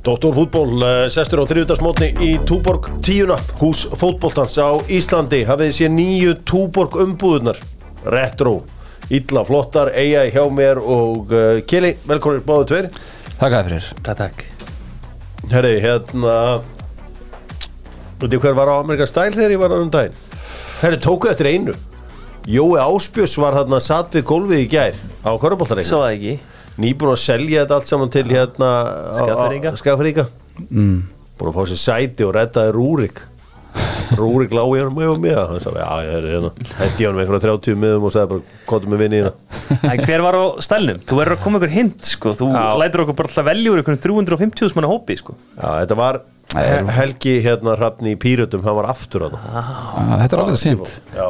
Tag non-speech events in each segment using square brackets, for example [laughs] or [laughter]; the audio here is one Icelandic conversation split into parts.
Doktorfútból uh, sestur á þriðutarsmótni í Túborg tíuna, hús fótbóltans á Íslandi hafið sér nýju Túborg umbúðunar retro, illa flottar eiga hjá mér og uh, Kili, velkonir báðu tveir. Takk að fyrir. Takk, takk. Herri, hérna Þú hver var á Amerikan Style þegar ég var á um daginn? Herri, tókuð eftir einu. Jói Áspjörs var þarna satt við gólfið í gær á Körbóltareikinu Svo ekki nýbúin að selja þetta allt saman til hérna. Skafringa mm. búin að fá sér sæti og reddaði Rúrik. [laughs] Rúrik lág í hann með og með hann sagði, já, ég er hérna. Hætti hann með einhverja 30 miðum og sagði bara, kóttum með vinni hérna. En hver var á stælnum? Þú verður að koma ykkur hint sko. Þú Já. lætur okkur bara alltaf velja úr ykkur 350 manna hópi sko. Já, þetta var He Helgi hérna hrafni í Pírötum, hann var aftur hann Ah, Þetta er alveg sýnt já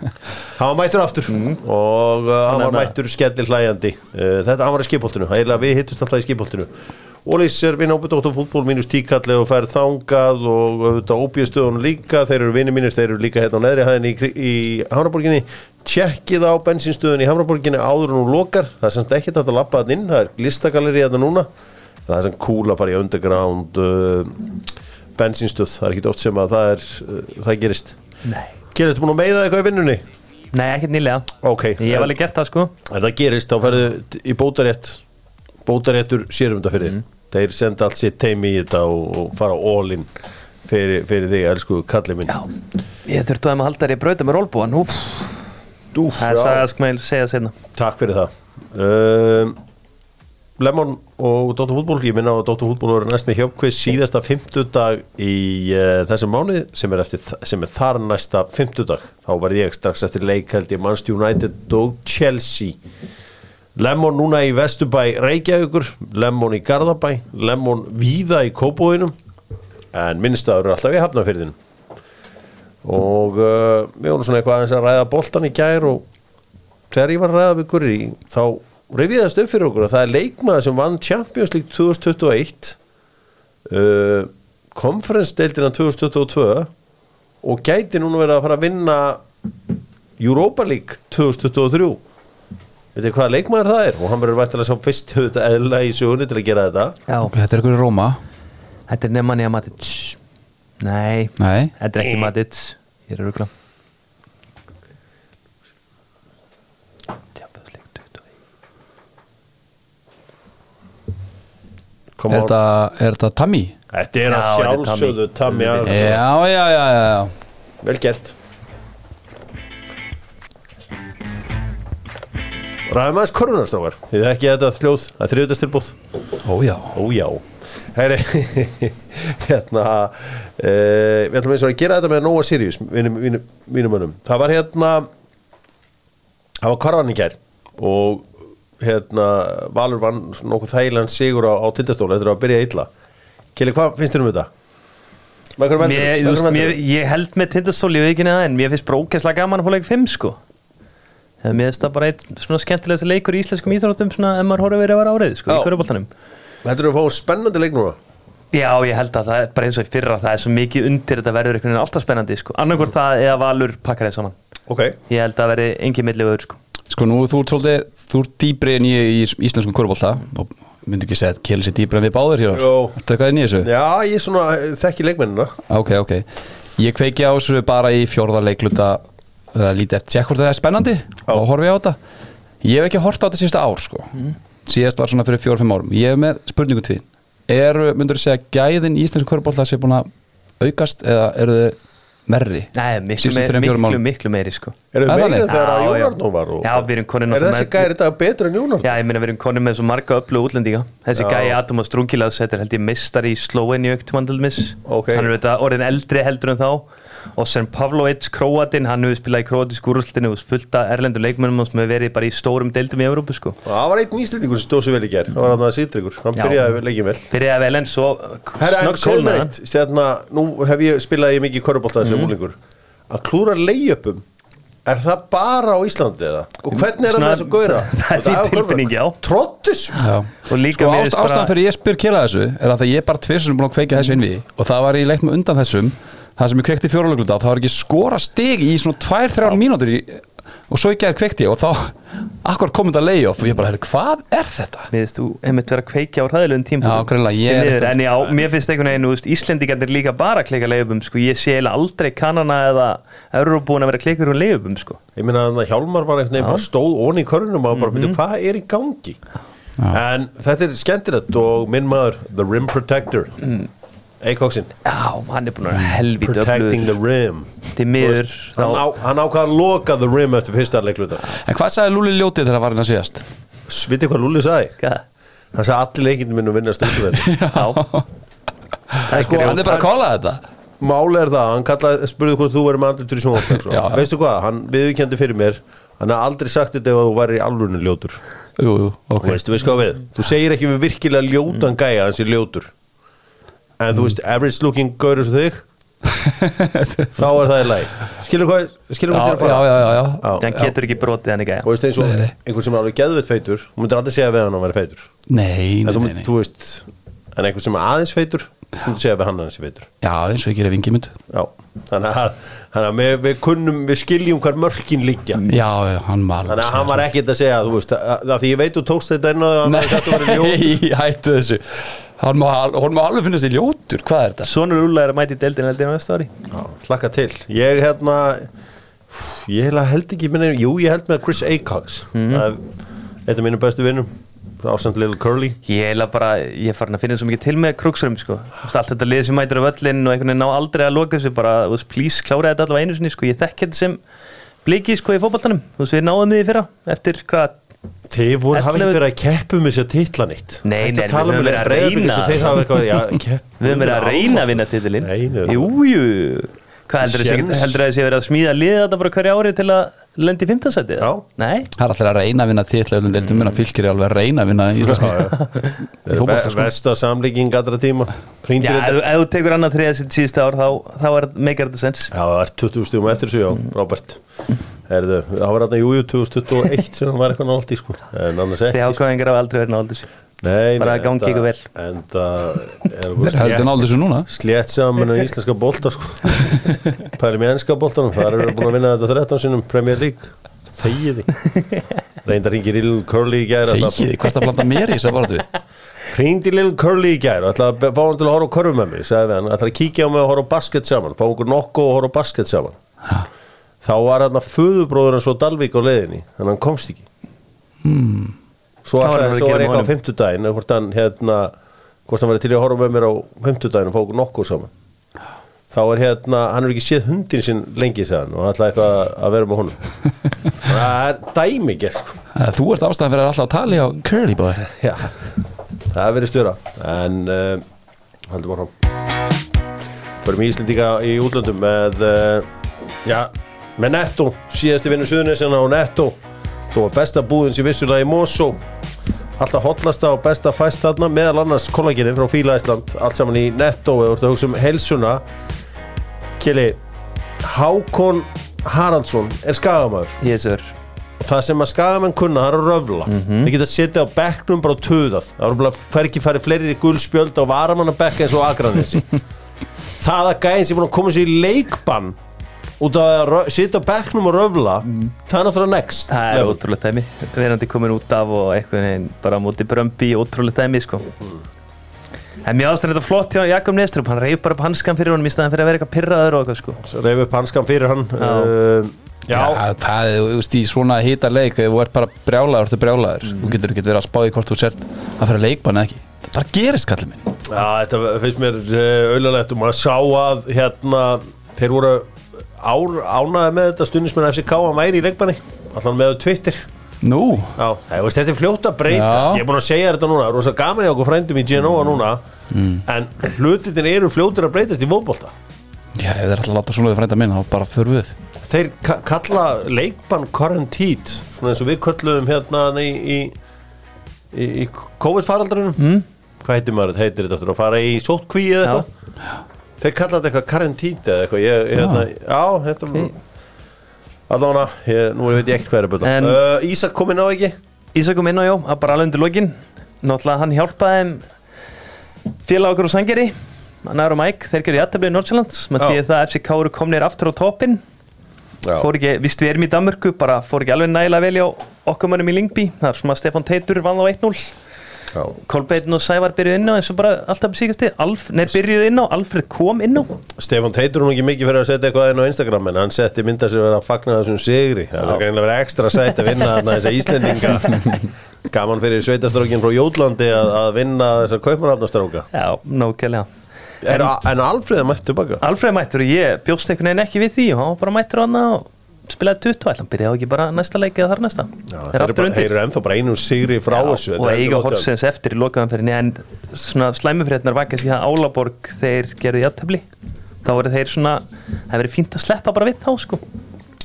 hann var mættur aftur. Og uh, hann var mættur skellir hlæjandi uh, þetta, hann var í skipholtinu, eiginlega við hittust alltaf í skipholtinu. Ólís er vinn ábyrð áttu fútból mínus tíkalli og fær þangað og auðvitað óbjöðstöðun líka. Þeir eru vinni mínir, þeir eru líka hérna á neðri hæðin í, í Hamraborginni. Tjekkið á bensinstöðun í Hamraborginni áður en hún lokar, það er semst ekki þetta að lappa þann inn, það er listagalleri hérna núna. Það er sem cool að fara í underground uh, bensinstöð, það er ekki oft sem að það er uh, það gerist. Nei Gerist þú búin að meiða eitthvað í vinnunni? Nei, ekkert nýlega. Ok, Ég hef alveg gert það sko. Ef það gerist, þá ferðu í bótarétt Bótaréttur sérum þetta fyrir þig Þeir senda allt sitt teimi í þetta og, og fara all in fyrir, fyrir þig, elsku kallið minn. Já. Ég þurfti að maður halda þér í brauta með rólbúan Úf, Dúf, það er með segja sérna Takk fyrir það. Um, Lemon og Dóttur fútból Ég minna á að Dóttur fútból voru næst með hjöfkvist síðasta fimmtudag í uh, þessum mánuði sem er, eftir, sem er þar næsta fimmtudag. Þá verð ég strax eftir leik held ég Manchester United og Chelsea. Lemon núna í Vesturbæ Reykjavíkur, Lemon í Garðabæ. Lemon víða í Kópóinum en minnstaður eru alltaf í Hafnafyrðinu og uh, við vorum svona eitthvað aðeins að ræða boltan í gær og þegar ég var að ræða við Gurri þá reyfiðast upp fyrir okkur að það er leikmaður sem vann Champions League 2021 uh, konferensdeildina 2022 og gæti núna verið að fara að vinna Europa League 2023 veit þið hvaða leikmaður það er? Og hann verður vært að sá fyrst höfðu eðla í sögunni til að gera þetta. Já. Þetta er ykkur í Róma? Þetta er Nemanja Matic. Nei. Nei. Þetta er ekki Matic. Ég er rugla Champions League 21 Come Er þetta, er þetta er að sjálfsögðu Tammy Tammy. Abraham. Já, já, já, já. Vel gert. Ræðum aðeins korunarstrákar Þið er ekki þetta hljóð Það er þriðutastilbúð Ó já. Ó já. Heyri, [laughs] hérna uh, Við ætlum eins og að gera þetta með Nóa Sirius mínum, mínum, mínum önum Það var hérna Það var korvan í gær Og hérna Valur vann nokkuð þægilegan sigur á, á tindastóla er að byrja illa. Kili, hvað finnst þér um þetta? Mér, veist, mér, ég held með tindastól í vikinni það en mér finnst bara ógæslega gaman að fá leik 5 sko. Eða Mér finnst það bara einn svona skemmtilegast leikur í íslenskum íþróttum svona ef maður horfið verið að vera árið sko í hverjuboltanum Þetta er að fá spennandi leik núna? Já, ég held að það er bara eins og í fyrra það er svo mikið undir þetta verður einhvern veginn alltaf spennandi sko. Annarkvort það eða valur pakkar þeir saman. Ok. Ég held að það verði engin millivegur sko Sko nú þú ert svolítið Þú ert dýbri en ég í íslenskum korfbólta og myndi ekki segja að Kjell sé dýbri en við báður hér. Inn í þessu? Já, ég svona eh, þekki leikmennina. Ok, ok. Ég kveiki á þessu bara í fjórða leikluta Það er lítið eftir tjekk hvort það er spennandi. Og horfi ég á þetta. Ég hef ekki hort á þetta síðasta ár sko. Síðast var svona fyrir fjór-fimm árum. Ég hef með spurningu til þín. Er, myndur þú segja, gæðin í íslensku korfbólta sé búin að aukast eða eru þið merri? Nei, miklu, fjórum miklu, miklu meiri sko Eru Það er þið meira þannig? þegar að. Jónarnó var og, Já, við erum konin Er þessi gæri þetta betur en Jónar? Já, ég meina við erum konum með svo marga öllu útlendinga Þessi Já. gæi Adam og Strungilaðs Þetta er held ég mistar í Sloveni auktum andalmis Ok. Hann er þetta orðin eldri heldur en þá Og sem Pavlovic, Kroatin Hann hefur spilað í Kroatísku úrúslutinu og fullt af erlendur leikmennum sem hefur verið bara í stórum deildum í Evrópu sko. Og það var einn nýslendingur sem stóð svo vel í ger Það var hann að Sýdryggur, hann Já. byrjaði leikið vel Byrjaði vel en svo snögg Stjarna, Nú hef ég spilaði ég mikið korfbóltaði sem úlingur Að klúra leiðjöpum Er það bara á Íslandi eða? Og hvernig er það með þess að gauðra? [laughs] það er mín tilfinning, já. Trottis Já. Og líka sko, ástæðan fyrir ég spyr kela þessu er að það ég er bara tvisum búin að kveika þessu innví og það var í leiknum undan þessum það sem ég kveikti fjóralögluta það var ekki skora stig í svona 2-3 mínútur í, og svo ekki að kveikti og þá akkur komið þetta layoff og ég bara, hvað er þetta? Mér finnst þú einmitt vera að kveikja á Já, er eitthvað- En já, mér finnst einhvern veginn, Íslendingarnir líka bara að klika leifum, sko. Ég sé aldrei kannana eða Euróbúin að vera klika um leifum, sko. Ég meina að Hjálmar var einhvern veginn bara stóð onni í körnum og bara byrja hvað er í gangi? En þetta er skemmtilegt og minn maður The Rim Protector mm. Eikóksinn Já, hann er búin að vera helviti Protecting the öflugur Rim. Til miður hann, á, hann ákvað að loka The Rim eftir fyrsta leikluta. En hvað sagði Lúli Ljótið þegar var hérna síðast? Sviti hvað Lúli sagði? Hvað? Hann sagði allir leikindum minn að vinna stunduvelli [laughs] Já, sko, Hann er bara að kóla þetta. Máli er það, hann kallaði, spurði hvort þú verið með andri til sjónvarp Já, já. Veistu hvað, hann viðurkendi fyrir mér Hann hafði aldrei sagt þetta ef þú væri í alvörinu ljótur. Jú, jú, ok. Veistu, veist hvað við Þú segir ekki við virkilega ljótan gæja hans er ljótur En þú veist, average looking gaur eins og þig Þá er það í læg Skilur hvað, skilur hvað þér að já, já, já, hann getur ekki brotið hann ekki Þú veist eins og Nei, nei. einhver sem er alveg geðveitt feitur Þú myndir aldrei segja við hann að hann væri feitur. Nei, nei, nei, nei. þú veist, en einhver sem er aðeins feitur Þú myndir segja við hann að hann sé feitur. Já, eins og ég gerir vingi mynd Já, þannig að, þannig að við, við kunnum, við skiljum hvar mörkin liggja. Já, já, hann var Þannig að hann var ekkert að segja, þú veist, að, að því ég veit þú tókst þetta inn [laughs] að að Hann má, honum má alveg finnast í ljótur, hvað er þetta? Sonur Úlla er að mæti í deildin heldur á næsta ári Já, hlakka til Ég hérna Ég held ekki minni, Jú, ég held með Chris Acox mm. Eitt af mínu bestu vinnum Ásand Little Curly Ég heila bara, ég er farin að finna svo mikið til með krúksrum sko. Allt þetta lið sem mætir á völlin og einhvern veginn ná aldrei að loka þessu bara, veist, please, klára þetta allavega einu sinni sko. ég þekk þetta sem bliki sko í veist, við náðum því fyrra eftir hvað, Þið voru hafa 11 ekki verið að keppu með sér titla nýtt Nei, nei, við um höfum verið að reyna. þeir [laughs] við höfum verið að reyna að vinna titilinn Nei, nei. Jú, jú Hvað heldur þessi, Séns. heldur þessi verið að smíða liða þetta bara hverju ári til að lendi í fimmtansæti? Já. Nei? Það er alltaf að reyna að vinna til öllum deildum minna fylgir er alveg að reyna að vinna Í sko. Vesta samlíking allra tíma Já, ef, þú tekur annað þriða sitt síðustu ár þá, þá er meikar þetta sens Já, það er 20 stjúm eftir þessu, já, Robert Herðu, það var hérna jújú 2021 sem það var eitthvað nált í sko. En annars Þið ekki ákvæðingar hafa aldrei verið náldis Nei, bara nei, gangi ykkur vel. Enda er Þeir heldur náðu þessu núna? slétt saman í íslenska bolta sko. [laughs] Pælum í ennska boltanum þar eru búin að vinna þetta 13 sinum Premier League. Þegiði Reyndar hringir í Little Curly í gæri Þegiði, hvert að blanda mér í þess að bara Hringdi Little Curly í gæri ætla að fá hann til að horfa á körfum með mig sagði við hann, ætla að kíkja á mig og horfa á basket saman. Fá okkur nokku og horfa á basket saman þá var hann að föðubróður hans svo Dalvík á leiðinni þannig að hann komst ekki Hmm. svo, var eitthvað á honum? fimmtudaginn hvort hann hérna hvort hann var til að horfa með mér á fimmtudaginn og fá okkur nokku saman þá er hérna, hann er ekki séð hundin sinn lengi segðan og hann ætlaði eitthvað að vera með honum [laughs] það er dæmi gerð sko. Þú ert ástæðan fyrir að alltaf að tala á Curly bóði [laughs] Já, það er verið stjóra en uh, haldum áfram Förum í Íslendinga í útlöndum með uh, já, með Netto síðasti vinnu Suðunisina og Netto. Þó að besta búðin sem vissulega í Mosó alltaf hotlasta og besta fæst þarna meðal annars kollagininn frá Fíla Ísland. Allt saman í Netto eða ert að hugsa um helsuna Kili Hákon Haraldsson er skagamæður. Yes það sem að skagamenn kunna, það er að röfla. Þeir geta setið á bekknum bara og töðað það eru bara hverki farið fleiri gulspjöld á varamannabekk eins og agranessi [laughs] það að gæðin sem búin að koma sér í leikbann út að sitja á bekknum og röfla það er náttúrulega next Það er ótrúlega dæmi. Verandi komin út af og eitthvað neginn bara á móti brömbi, ótrúlega dæmi sko. En mér ástæðan þetta flott hjá Jakob Nestrup, hann reyf bara upp hanskan fyrir honum í staðan fyrir að vera eitthvað pirraður og eitthvað sko. Reif upp hanskan fyrir hann Já. uh, já, Já, það er, í svona hita leik þú ert bara brjálaður, þú ert brjálaður. Þú getur ekki verið að spáði hvort þú sért að fyrir leikbann eða ekki, það bara gerist kallið minn. Já, þetta finnst mér uh, auðvitað og maður sá að hérna, þeir voru ánaði með þetta stundismenn FCK að væri í leikbanni allan með á Twitter. Nú, Já, það, veist, þetta er fljótt að breytast. Já. Ég er búin að segja þetta núna, rosa gaman hjá okkur frændum í GNO núna. En hlutin eru fljótur að breytast í fótbolta. Já, ef þeir ætla að láta svona við frænda minn, þá bara fyrir við. Þeir ka kalla leikbann quarantít Svona eins og við kölluðum hérna í, í, í, í COVID-faraldrinum. Mm. Hvað heitir maður, þetta heitir þetta aftur Að fara í sótkví eða Já. eitthvað Þeir kalla þetta eitthvað quarantít eða eitthvað. Ég, ég, hérna, Já, þetta. Allána, ég, nú veit ég ekkert hvað er að byrja En- uh, Ísak kom inn á ekki? Ísak kom inn á, já, að bara alveg undir lokin. Náttúrulega hann hjálpaði þeim félag okkur og sangeri. Er á Mike, þeir gerði jættabli í Nordsjælland með Já. því að það FCK eru komnir aftur á toppin Já. fór ekki, víst við erum í Danmörku bara fór ekki alveg nægilega vel á okkur mönnum í Lingby er svona að Stefan Teitur vann á 1-0 Já. Kolbeitin og Sævar byrjuð inn á eins og bara alltaf síkast til, Alf, nei byrjuð inn á Alfred kom inn á. Stefán Teitur hún ekki mikið fyrir að setja eitthvað inn á Instagram en hann setti mynda sér að fagna þessum sigri. Það er greinlega verið ekstra sætt að vinna þarna þessa Íslendinga. [laughs] Gaman fyrir sveitastrókin frá Jótlandi að, að vinna þessar kaupmanafnastróka Já, nókjælega en, en Alfreð mætt tilbaka Alfred mættur og ég bjóst einhvern veginn ekki við því. Og hann bara mættur hann og spilaði 20 ætla, hann byrjaði ekki bara næsta leik eða þar næsta? Já, er þeir eru aftur bara- undir. þeir eru ennþá bara einum sigri frá þessu. Og er eiga horsens eftir í lokaðanferðinni en svona slæmufrétnar var kannski það Álaborg þeir gerðu játtöfli þá voru þeir svona, það verið fínt að sleppa bara við þá sko.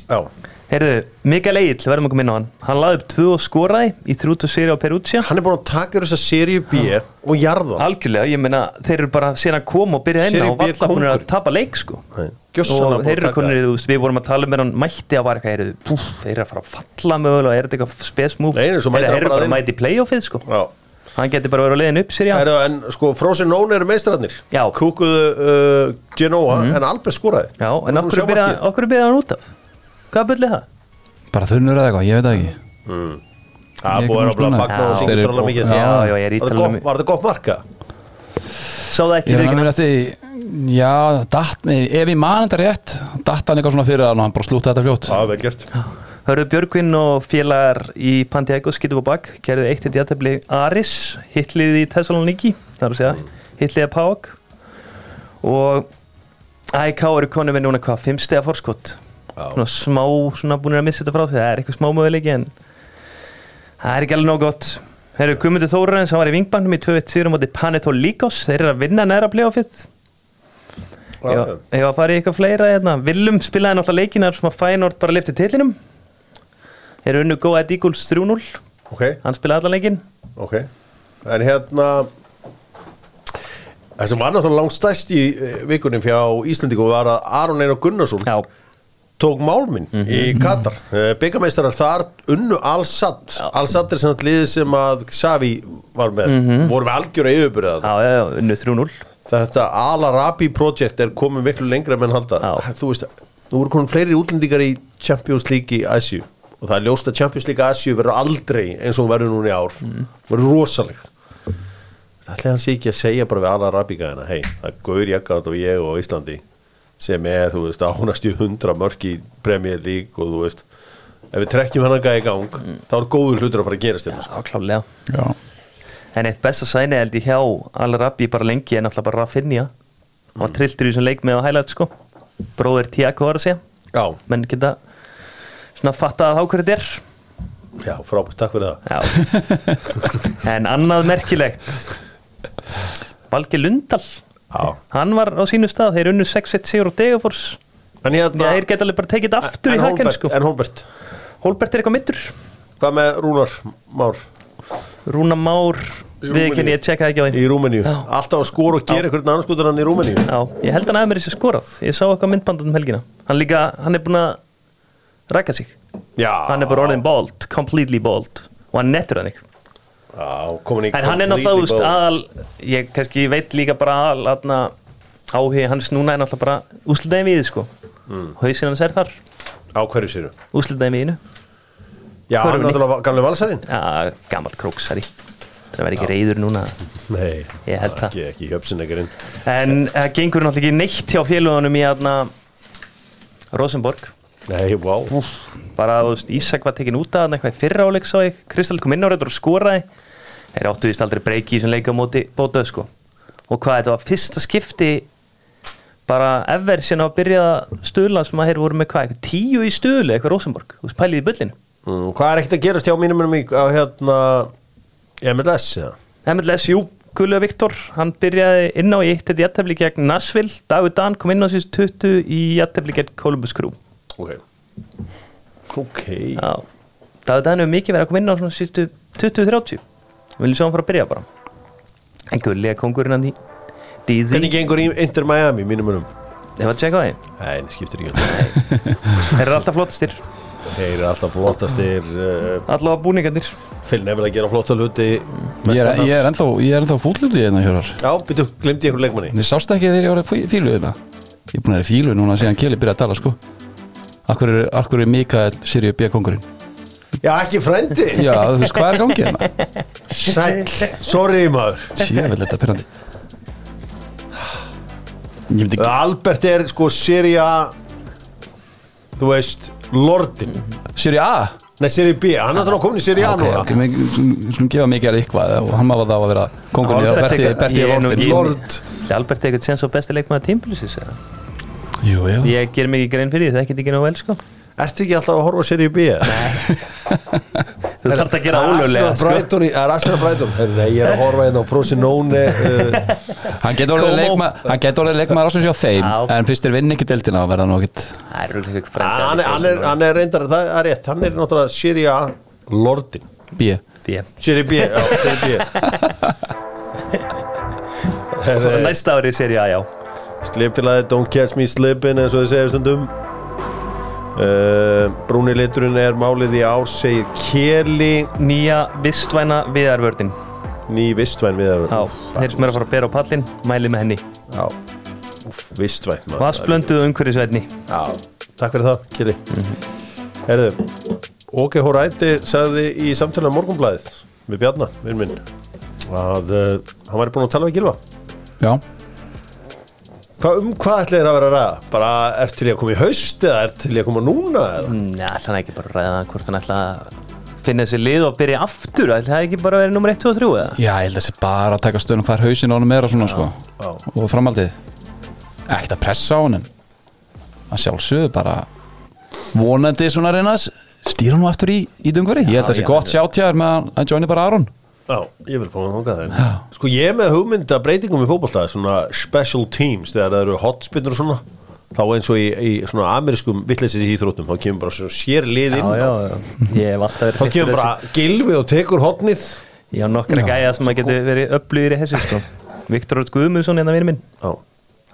Já. Heyrðu, Mikael Egil, verðum okkur minna á hann. Hann laði upp tvö og skoraði í 30 séri á Perugia. Hann er búin að taka þessa seríu B og jarða. Algjörlega, ég meina, þeir eru bara síðan að koma og byrja inn Serie og valla búin að kóngurinn. tapa leik sko. Nei, gjörsamlega og þeir að eru konur, við vorum að tala með hann mætti að var eitthvað, þeir eru að fara að falla mögulega, er þetta eitthvað spes move Nei, nei, svo mætir Heyrðu, hann þeir eru bara að mæti í playoffið sko Já. hann geti bara verið að leiðin upp sér, já Heru, en sko Frozen Nón eru meistrarnir Já. kúkuðu uh, Genoa en Albert skoraði Já, en okkur sjá byrja, markið. okkur byrja hann út af Hvað byrja það? Bara þunnur eða eitthvað, ég veit það ekki Það Ég búið er að að fagna og Já. syngja tróðlega mikið er Var það þetta gott marka? Sá það Ég ekki er að já, datt, ef ég man þetta rétt datt hann eitthvað svona fyrir hann og hann bara slúta þetta fljótt. Já, vel gert. Hörðu Björgvin og félagar í Pantiago skýtu á bak. Gerðu eitt eitt jættefli Aris hitlið í Thessaloniki það er að segja, hitlið að Pák og AIK eru konum við núna hvað, fimm stega forskott Já. svona smá, svona búin að missa þetta frá því. Það er eitthvað smá möguleiki en það er ekki alveg nóg gott. Herru Guðmundur Þórarins, hann var í vingbandum í 2-1 sigur á móti Panetol Líkos, þeir eru að vinna næra playoffið Já, Ég var að fara í eitthvað fleira hérna. Willum spilaði náttúrulega leikinar sem að Feyenoord bara lifti tillinum Þeir eru unnu Go Ahead Eagles 3-0 Ok, Hann spilaði allan leikin ok. En hérna Það sem var náttúrulega langt stæst í eh, vikunum fjá Íslandíku var að Aron Einar Gunnarsson Já, tók málminn í Katar. Byggameistarar þar unnu Al-Sad Al-Sad er sem að liðið sem að Xavi var með. Voru með algjöra yfirbyrða já, já, unnu 3-0 þetta Al-Arabi project er komið miklu lengra með halda. Já. þú veist, nú voru konum fleiri útlendingar í Champions League í Asju og það er ljóst að Champions League Asju verður aldrei eins og hún verður núna í ár. Verður rosaleg. Það ætlaði hann sé ekki að segja bara við Al-Arabi gæðina hei, það er Gaur Jakart og ég og Íslandi sem er, þú veist, ánast í hundra mörk í Premier League og þú veist ef við trekkjum hann að gæða í gang þá er góður hlutur að fara að gerast hérna Já, klálega Já, En eitt besta sæni held ég hjá Al-Rabi bara lengi en alltaf bara Rafinha. Hann var trilltur í þessum leik með á highlight sko. Bróður Tiago var að segja. Já, Menn geta svona fatta að þetta er. Já, frábært, takk fyrir það. En annað merkilegt. Valgi Lundal. Já, Hann var á sínu stað, þeir unnu 6-1 sigur á Degafors þeir geta alveg bara tekið aftur en í haken sko. en Holbert? Holbert er eitthvað mittur Hvað með Rúnar Már? Rúna Már, Í við ekki Rúmeníu. ég tjekkaði ekki á því í Rúmeníu. Alltaf að skora og gera einhvern annan skutur hann í Rúmeníu. Já, ég held hann að mér þessi skorað. Ég sá eitthvað myndbandan um helgina. Hann líka, hann er búin að rækja sig. Já. Hann er bara orðin bald, completely bald. Og hann nettur hann ekki Já, komin í En hann er náttúrulega, veist, aðal Ég kannski veit líka bara aðal aðna, Áhugi hans núna er náttúrulega bara Úslitaði við, sko. Mm. Hausinn hans er þar, Á hverju séru úslitaði Já, hann er náttúrulega gamlega valsarinn. Já, gammal króksari Það verði ekki reyður núna. Nei, Ég held það. Ekki, ekki höfsinleikarinn En það gengur náttúrulega ekki neitt hjá félagunum í aðna Rosenborg? Nei, vá. Bara þú veist, Ísak var tekin út af hann eitthvað í fyrra áleik sá ég, Kristall kom inn á reyður og skoraði. Þeir áttu vist aldrei breyki í sem leika á móti bótaðu sko. Og hvað þetta var fyrsta skipti bara ever á að byrja stöðla sem að þeir voru með hvað, eitthvað tíu í stöðlu eitthvað Rosenborg, þú veist, pælið í bullinu. Mm, Hvað er ekkert að gerast hjá mínum mínum í á hérna MLS, já. MLS, jú, Gullu Viktor hann byrjaði inn á í eitt þetta jættefli gegn Nashville, David Dan kom inn á síðust 20 í jættefli gegn Columbus Crew. Ok. Ok. Já, David Dan hefur mikið verið að koma inn á svona síðustu 20-30 viljum sjá hann fara að byrja bara? En er kongurinn hann í DZ, Hvernig gengur í Inter Miami, mínum mínum? ég var að tjekka á því. Nei, það skiptir ekki þeir eru alltaf flottastir, Þeir eru alltaf flottastir uh, allavega búningarnir. Phil Neville að gera flotta hluti ég er, ég er ennþá, ég er ennþá fúllutið hérna hjörar Já, byrju, glimti ykkur leikmanni? Þið sást ekki þegar ég var í fí- fílu hérna? Ég er búin að vera í fílu núna síðan Keli byrjaði að tala sko. Akkur er, akkur er Mikael Sirju B. kongurinn Já, ekki frendi Já, þú veist, hvað er gangið hérna? Sæll, sorry maður. Sjövel, þetta er Ég ekki Albert er sko Sirja Þú veist, Lordin. Sirju A? Nei, Sirja B, hann er náttúrulega komin í Sirja A núna. ok, við skulum gefa Mikael eitthvað og hann maður þá að vera kongurinn Albert Berti, er er nú Lordin. ekki- Lord. Albert er eitthvað sens á besti leikmaður tímpulisis Jú, jú. Ég ger ekki grein fyrir því, það ekkert ekki nóg vel sko. Ertu ekki alltaf að horfa Sirja B? [laughs] Þú þarf að gera Það er ólöglega Arsenal sko. Það er Brighton Herru, Nei, ég er að horfa hérna á Frosinone uh, Hann getur orðið Como. leikma, hann getur orðið leikmaður ásins hjá þeim Já. en fyrst er vinn ekki deltina að verða er rúglega eitthvað hann, er, hann, er, hann er reyndar, það er rétt Hann er náttúrulega Sirja Lordin B. B. Sirja B, Sirja Næsta ári sér ég að já. Slipfélagi Don't Catch Me Slippin eins og þið segja stundum uh, Brúni liturinn er málið í ár segir Keli. Nýja vistvæna viðarvördin ný vistvæn við Já, þeir sem er að fara að bera á pallin Mæli með henni. Já, vistvæn. Vassblönduð umhverfisvætni Já, takk fyrir það, Keli. Herðu, Óke Hóræti sagði í samtala morgunblæðið við Bjarnar, vinn minn að uh, hann væri búin að tala við Gilva Já, Hva, um hvað ætli þér að vera að ræða? Bara, er til ég að koma í haust eða er til ég að koma núna? Eða? Nei, ætla hann ekki bara að ræða hvort hann ætla að finna þessi lið og byrja aftur ætla það ekki bara að vera nummer 1, 2 og 3 eða? já, ég held að þessi bara að taka stöðunum hver hausin á honum er og svona sko já. og framhaldið ekkert að pressa á honum að sjálfsögðu bara vonandi svona að reyna að stýra nú aftur í, í dungveri ég held að það sé já, gott þér með að- að joini bara Aron Já, ég vil fá hann þangað þeim Sko ég er með hugmynda breytingum í fótballtæði svona special teams þegar það eru hotspinnur og svona þá eins og í, í svona amerískum vittleysis í íþróttum þá kemur bara svona sér lið inn. Já, já, já, ég hef alltaf verið þá kemur bara gilvi og tekur hotnið Ég á nokkra Já. gæja sem að geti verið upplýðir í þessu sko. Viktor Rótt Guðmundsson hérna vinur minn. Já,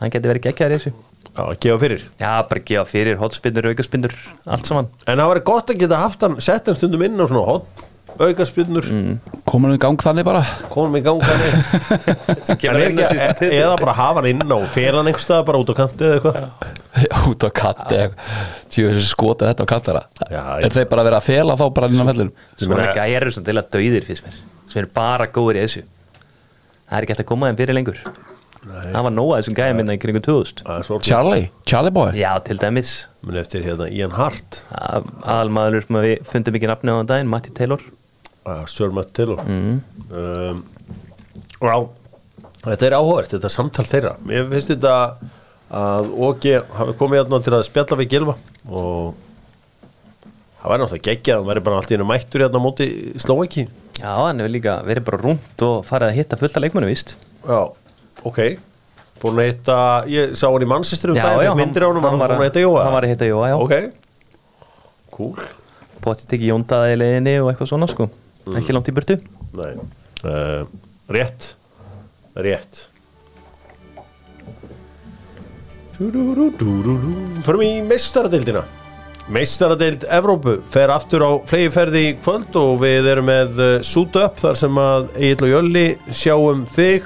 Hann geti verið geggjaður í þessu. Já, að gefa fyrir. Já, bara gefa fyrir, hotspinnur, aukaspinnur, allt saman. En það væri gott að geta haft hann sett hann stundum inn á svona hot aukarspinnur, koma hann í gang þannig bara. Konum í gang þannig. [laughs] Er inn e- eða bara hafa hann inn á félan einhverstað bara út á kanti eða eitthvað? [laughs] Út á katti tjóðu skota þetta á ég- er þeir bara að vera að fela þá bara innan vellir Svona gæjar eru svona til að dauðir fyrst mér. Sem eru bara góður í þessu. Það er ekki hægt að koma þeim fyrir lengur. Það var nóga þessum gæja minna í kringu 2000 Það er svo Charlie, Charlie boy? Já, til dæmis. Minn eftir hérna Ian Hart. Aðalmaður sem við fundum ekki nafni á þann daginn, Matti Taylor uh, Sir Matt Taylor um, Já Þetta er áhugavert, þetta er samtal þeirra. Mér finnst þetta að Ógi hafi komið hérna til að spjalla við Gilva og það væri náttúrulega geggjað hann væri bara allt í einu mættur hérna á móti Slóeki Já, hann hefur líka verið bara rúmt og farið að hitta fullt af leikmennu, víst. Já, ok. Hann að hitta, ég sá hann í mannsistur um já, fékk myndir á hann, hann var búin að hitta Jóa? Hann var að hitta Jóa, já. Ok, cool. Bótti tekið jóndaði í leiðinni og eitthvað svona, sko Ekki langt í burtu? Nei, uh, rétt. Rétt. Förum í meistaradildina Meistaradeild Evrópu fer aftur á flegiferði í kvöld og við erum með uh, Suit Up þar sem að Egil og Jölli sjáum þig.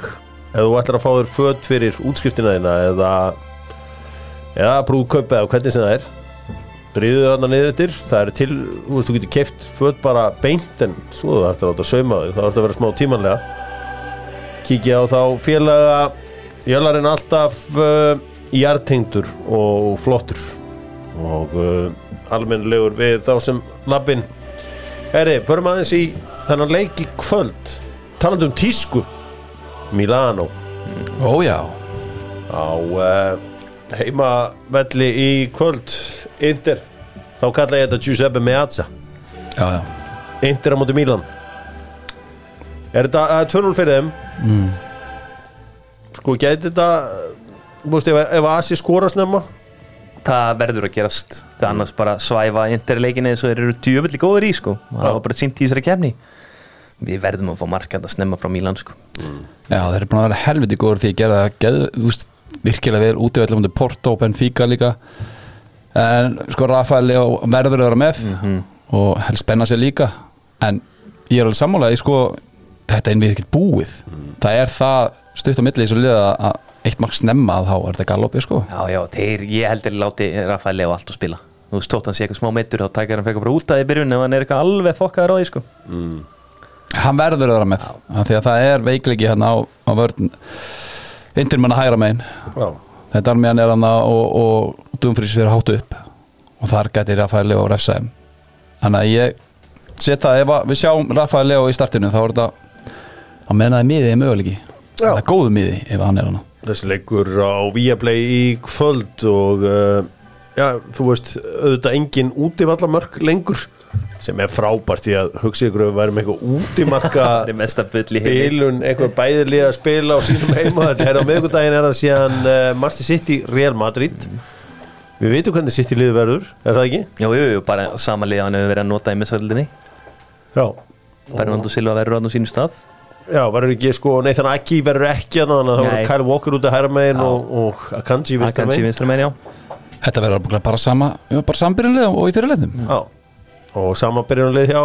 Eða þú ætlar að fá þér föt fyrir útskriftina þína eða eða brúðkaup eða hvernig sem það er Bríðu þarna niður það er til, þú veist, þú getur keft föt bara beint en svo þú ætti að láta sauma þau, það ætti að vera smá tímanlega. Kíkja á þá félaga, jölarinn alltaf uh, jartengdur og flottur. Og uh, almennilegur við þá sem labbin. Herri, förum aðeins í þennan leik í kvöld, talandi um tísku, Milano. Ó já, á uh, heimavelli í kvöld Inter. Þá kalla ég þetta Giuseppe Meazza. Já, já. Inter á móti Milan. Er þetta uh, 2-0 fyrir þeim. Mm. sko gæti þetta þú veist ef, ef Asi skora snemma? Það verður að gerast. Það annars bara svæfa interleikinni eins og þeir eru djöfulli góður í, sko. Það var bara sínt í þessari kefni Við verðum að fá markað að snemma frá Mílan, sko. Já, þeir eru búin að vera helviti góður því að gera það geð, úst, virkilega vel undir Porto og Benfica líka en sko Rafael verður að vera með og helst spenna sér líka. En ég er alveg sammálaði sko, þetta er einvið ekkert búið. Það er það stutt á milli í svo liða að eitt mark snemma að þá er þetta galopið sko. Já, já, þeir, ég heldur láti Rafael Leo allt að spila. Þú veist, tótt hann sé eitthvað smá meittur þá tækir hann fekk bara út að í byrjun ef hann er eitthvað alveg fokkaður á því sko. Hann verður að vera með af Því að það er veikleiki hérna á, á vörn Indir manna hægra megin. Já, Þetta er meðan er hann og, og Dumfries fyrir háttu upp og þar gæti Rafael Leo refsaðum Þannig að ég set það, ef við sjáum Rafael Leo í startinu þá er þetta að menna það miðið er möguleiki. Það er góðu miði ef hann er hann þessi leikur á Viaplay í kvöld og uh, já, þú veist, auðvitað engin útivallamörk lengur sem er frábært því að hugsa ykkur að við værum eitthvað útimarka [laughs] það er mesta bull í heimi. bilun, eitthvað bæðilega að spila á sínum heima, þetta er á miðgudaginn er það síðan uh, Master City Real Madrid við veitum hvernig City liður verður, er það ekki? jú, jú, jú, bara samanlega hann hefur verið að nota í missöldinni. Já. Bernardo Silva verður hann á sínu stað. Já, verður ekki sko, Nathan Aki verður ekki þannig að það Nei. verður Kyle Walker út að hæra megin og, og Akanji vinstra Akanji megin vinstra megin, já. Þetta verður bara sama já, bara sambyrjunlega og í fyrirleitum Já, og samanbyrjunarlið hjá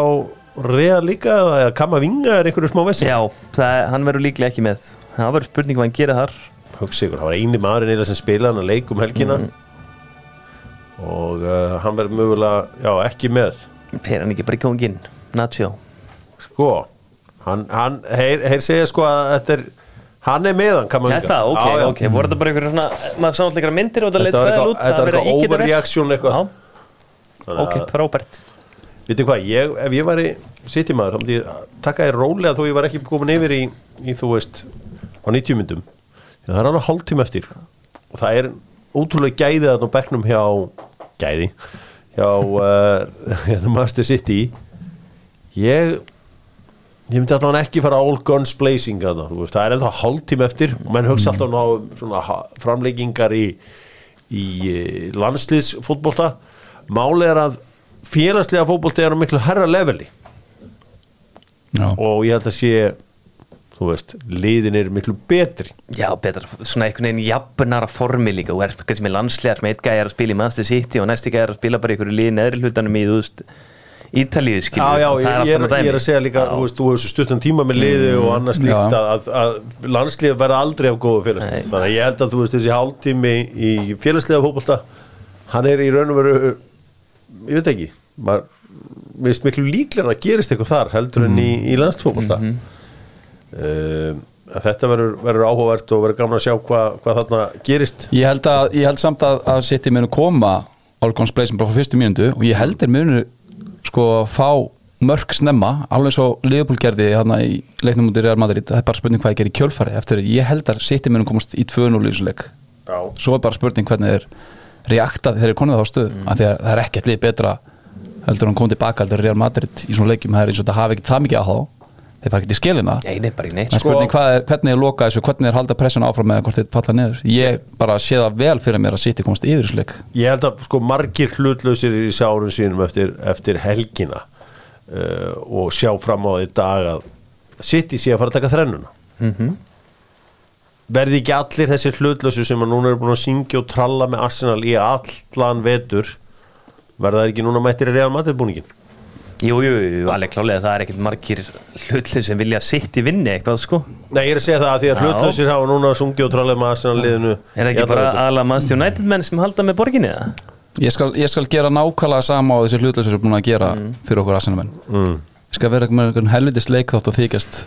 Rea líka eða Kama Vinga er einhverju smá vessi Já, það, hann verður líklega ekki með. Það verður spurning hvað hann gerir þar. Hugsa ykkur, það var eini maðurinn eða sem spilaði hann að leik um helgina og uh, hann verður mögulega, já, ekki með. Fer hann ekki bara í kongin Nacho? Sko, hann, hann heyr, heyr segja sko að þetta er hann er með hann, Kama Já, Vinga það, ok, já. ok, voru þetta bara einhverjum svona maður einhverja myndir og þetta leit Þetta var fræðilega eitthvað- út þetta var það eitthvað overreaction eitthvað. Ok, frábært. Vitið hvað, ég, ef ég væri City maður, þá myndi ég rólega þó ég var ekki komin yfir í, í þú veist á 90 myndum. Það er alveg hálftíma eftir. Og það er ótrúlega gæðið að á bekknum hjá gæði. Hjá uh, [laughs] Master City. Ég ég myndi allavega ekki fara all guns blazing að það, það er ennþá hálftíma eftir og menn hugsa alltaf ná um svona ha- framleikingar í, í eh, landsliðsfótbolta. Máli er að félagslega fótbolti er á miklu herra leveli. Já, og ég held að sé þú veist, liðin er miklu betri. Já, betra, svona einhvern veginn jafnara formi líka. Og er kannski með landslegar sem eitt gæði er að spila í Manchester City og næsti gæði er að spila bara í einhverju liði neðri hlutanum í, þú veist, Ítalíu skilur Já, já, ég, er, ég er að segja líka Já. þú veist, þú hefur stuttan tíma með liði og annars líkt að, að, að landslið verða aldrei af góðu félagslið. Nei. þannig að ég held að þú veist þessi hálftími í félagslega fótbolta hann er í raun og veru ég veit ekki maður, mér finnst miklu líklega að gerist eitthvað þar heldur en í, í landsfótbolta mm að þetta verður, áhugavert og verður gaman að sjá hvað hva þarna gerist. Ég held, að, ég held samt að, að City munu koma Olgons Blazing bara frá fyrstu mínundu og ég held þeir munu sko fá mörg snemma alveg svo Liverpool gerði hérna í leiknum út í Real Madrid. Það er bara spurning hvað ég gerir í kjölfari eftir ég held að City munu komast í 2-0 í þessu leik. Já. svo er bara spurning hvernig þeir reaktað þegar þeir eru konið þá stöðu. Mm. af því að það er ekkert lið betra heldur hann kom tilbaka heldur Real Madrid í svona leikjum. Það er eins og þetta hafi ekki það mikið á. þá þeir fara ekki til skilina Nei, nei, bara í neitt Það Sko- spurning hvað er, hvernig er loka þessu, hvernig er halda pressun áfram með hvort þeir falla niður. Ég bara sé það vel fyrir mér að City komast yfir þessu leik. Ég held að sko margir hlutlausir í sárun sínum eftir, eftir helgina uh, og sjá fram á því dag að City sé að fara að taka þrennuna Mhm. verði ekki allir þessi hlutlausu sem að núna eru búin að syngja og tralla með Arsenal í allan vetur verða það ekki núna mættir í Real Búningin Jú, alveg klálega það er ekkert margir hlutlir sem vilja sitt í vinni eitthvað, sko Nei, ég er að segja það að því að Já. hlutlausir hafa núna sungið og trallað með Arsenal liðinu Er það í ekki bara aðla Manchester United menn sem halda með borginni eða? Ég skal, ég skal gera nákvæmlega sama á þessu hlutlösu sem er búin að gera fyrir okkur aðsennamenn. mm. Ég skal vera með einhvern helvitist leik þátt og þykjast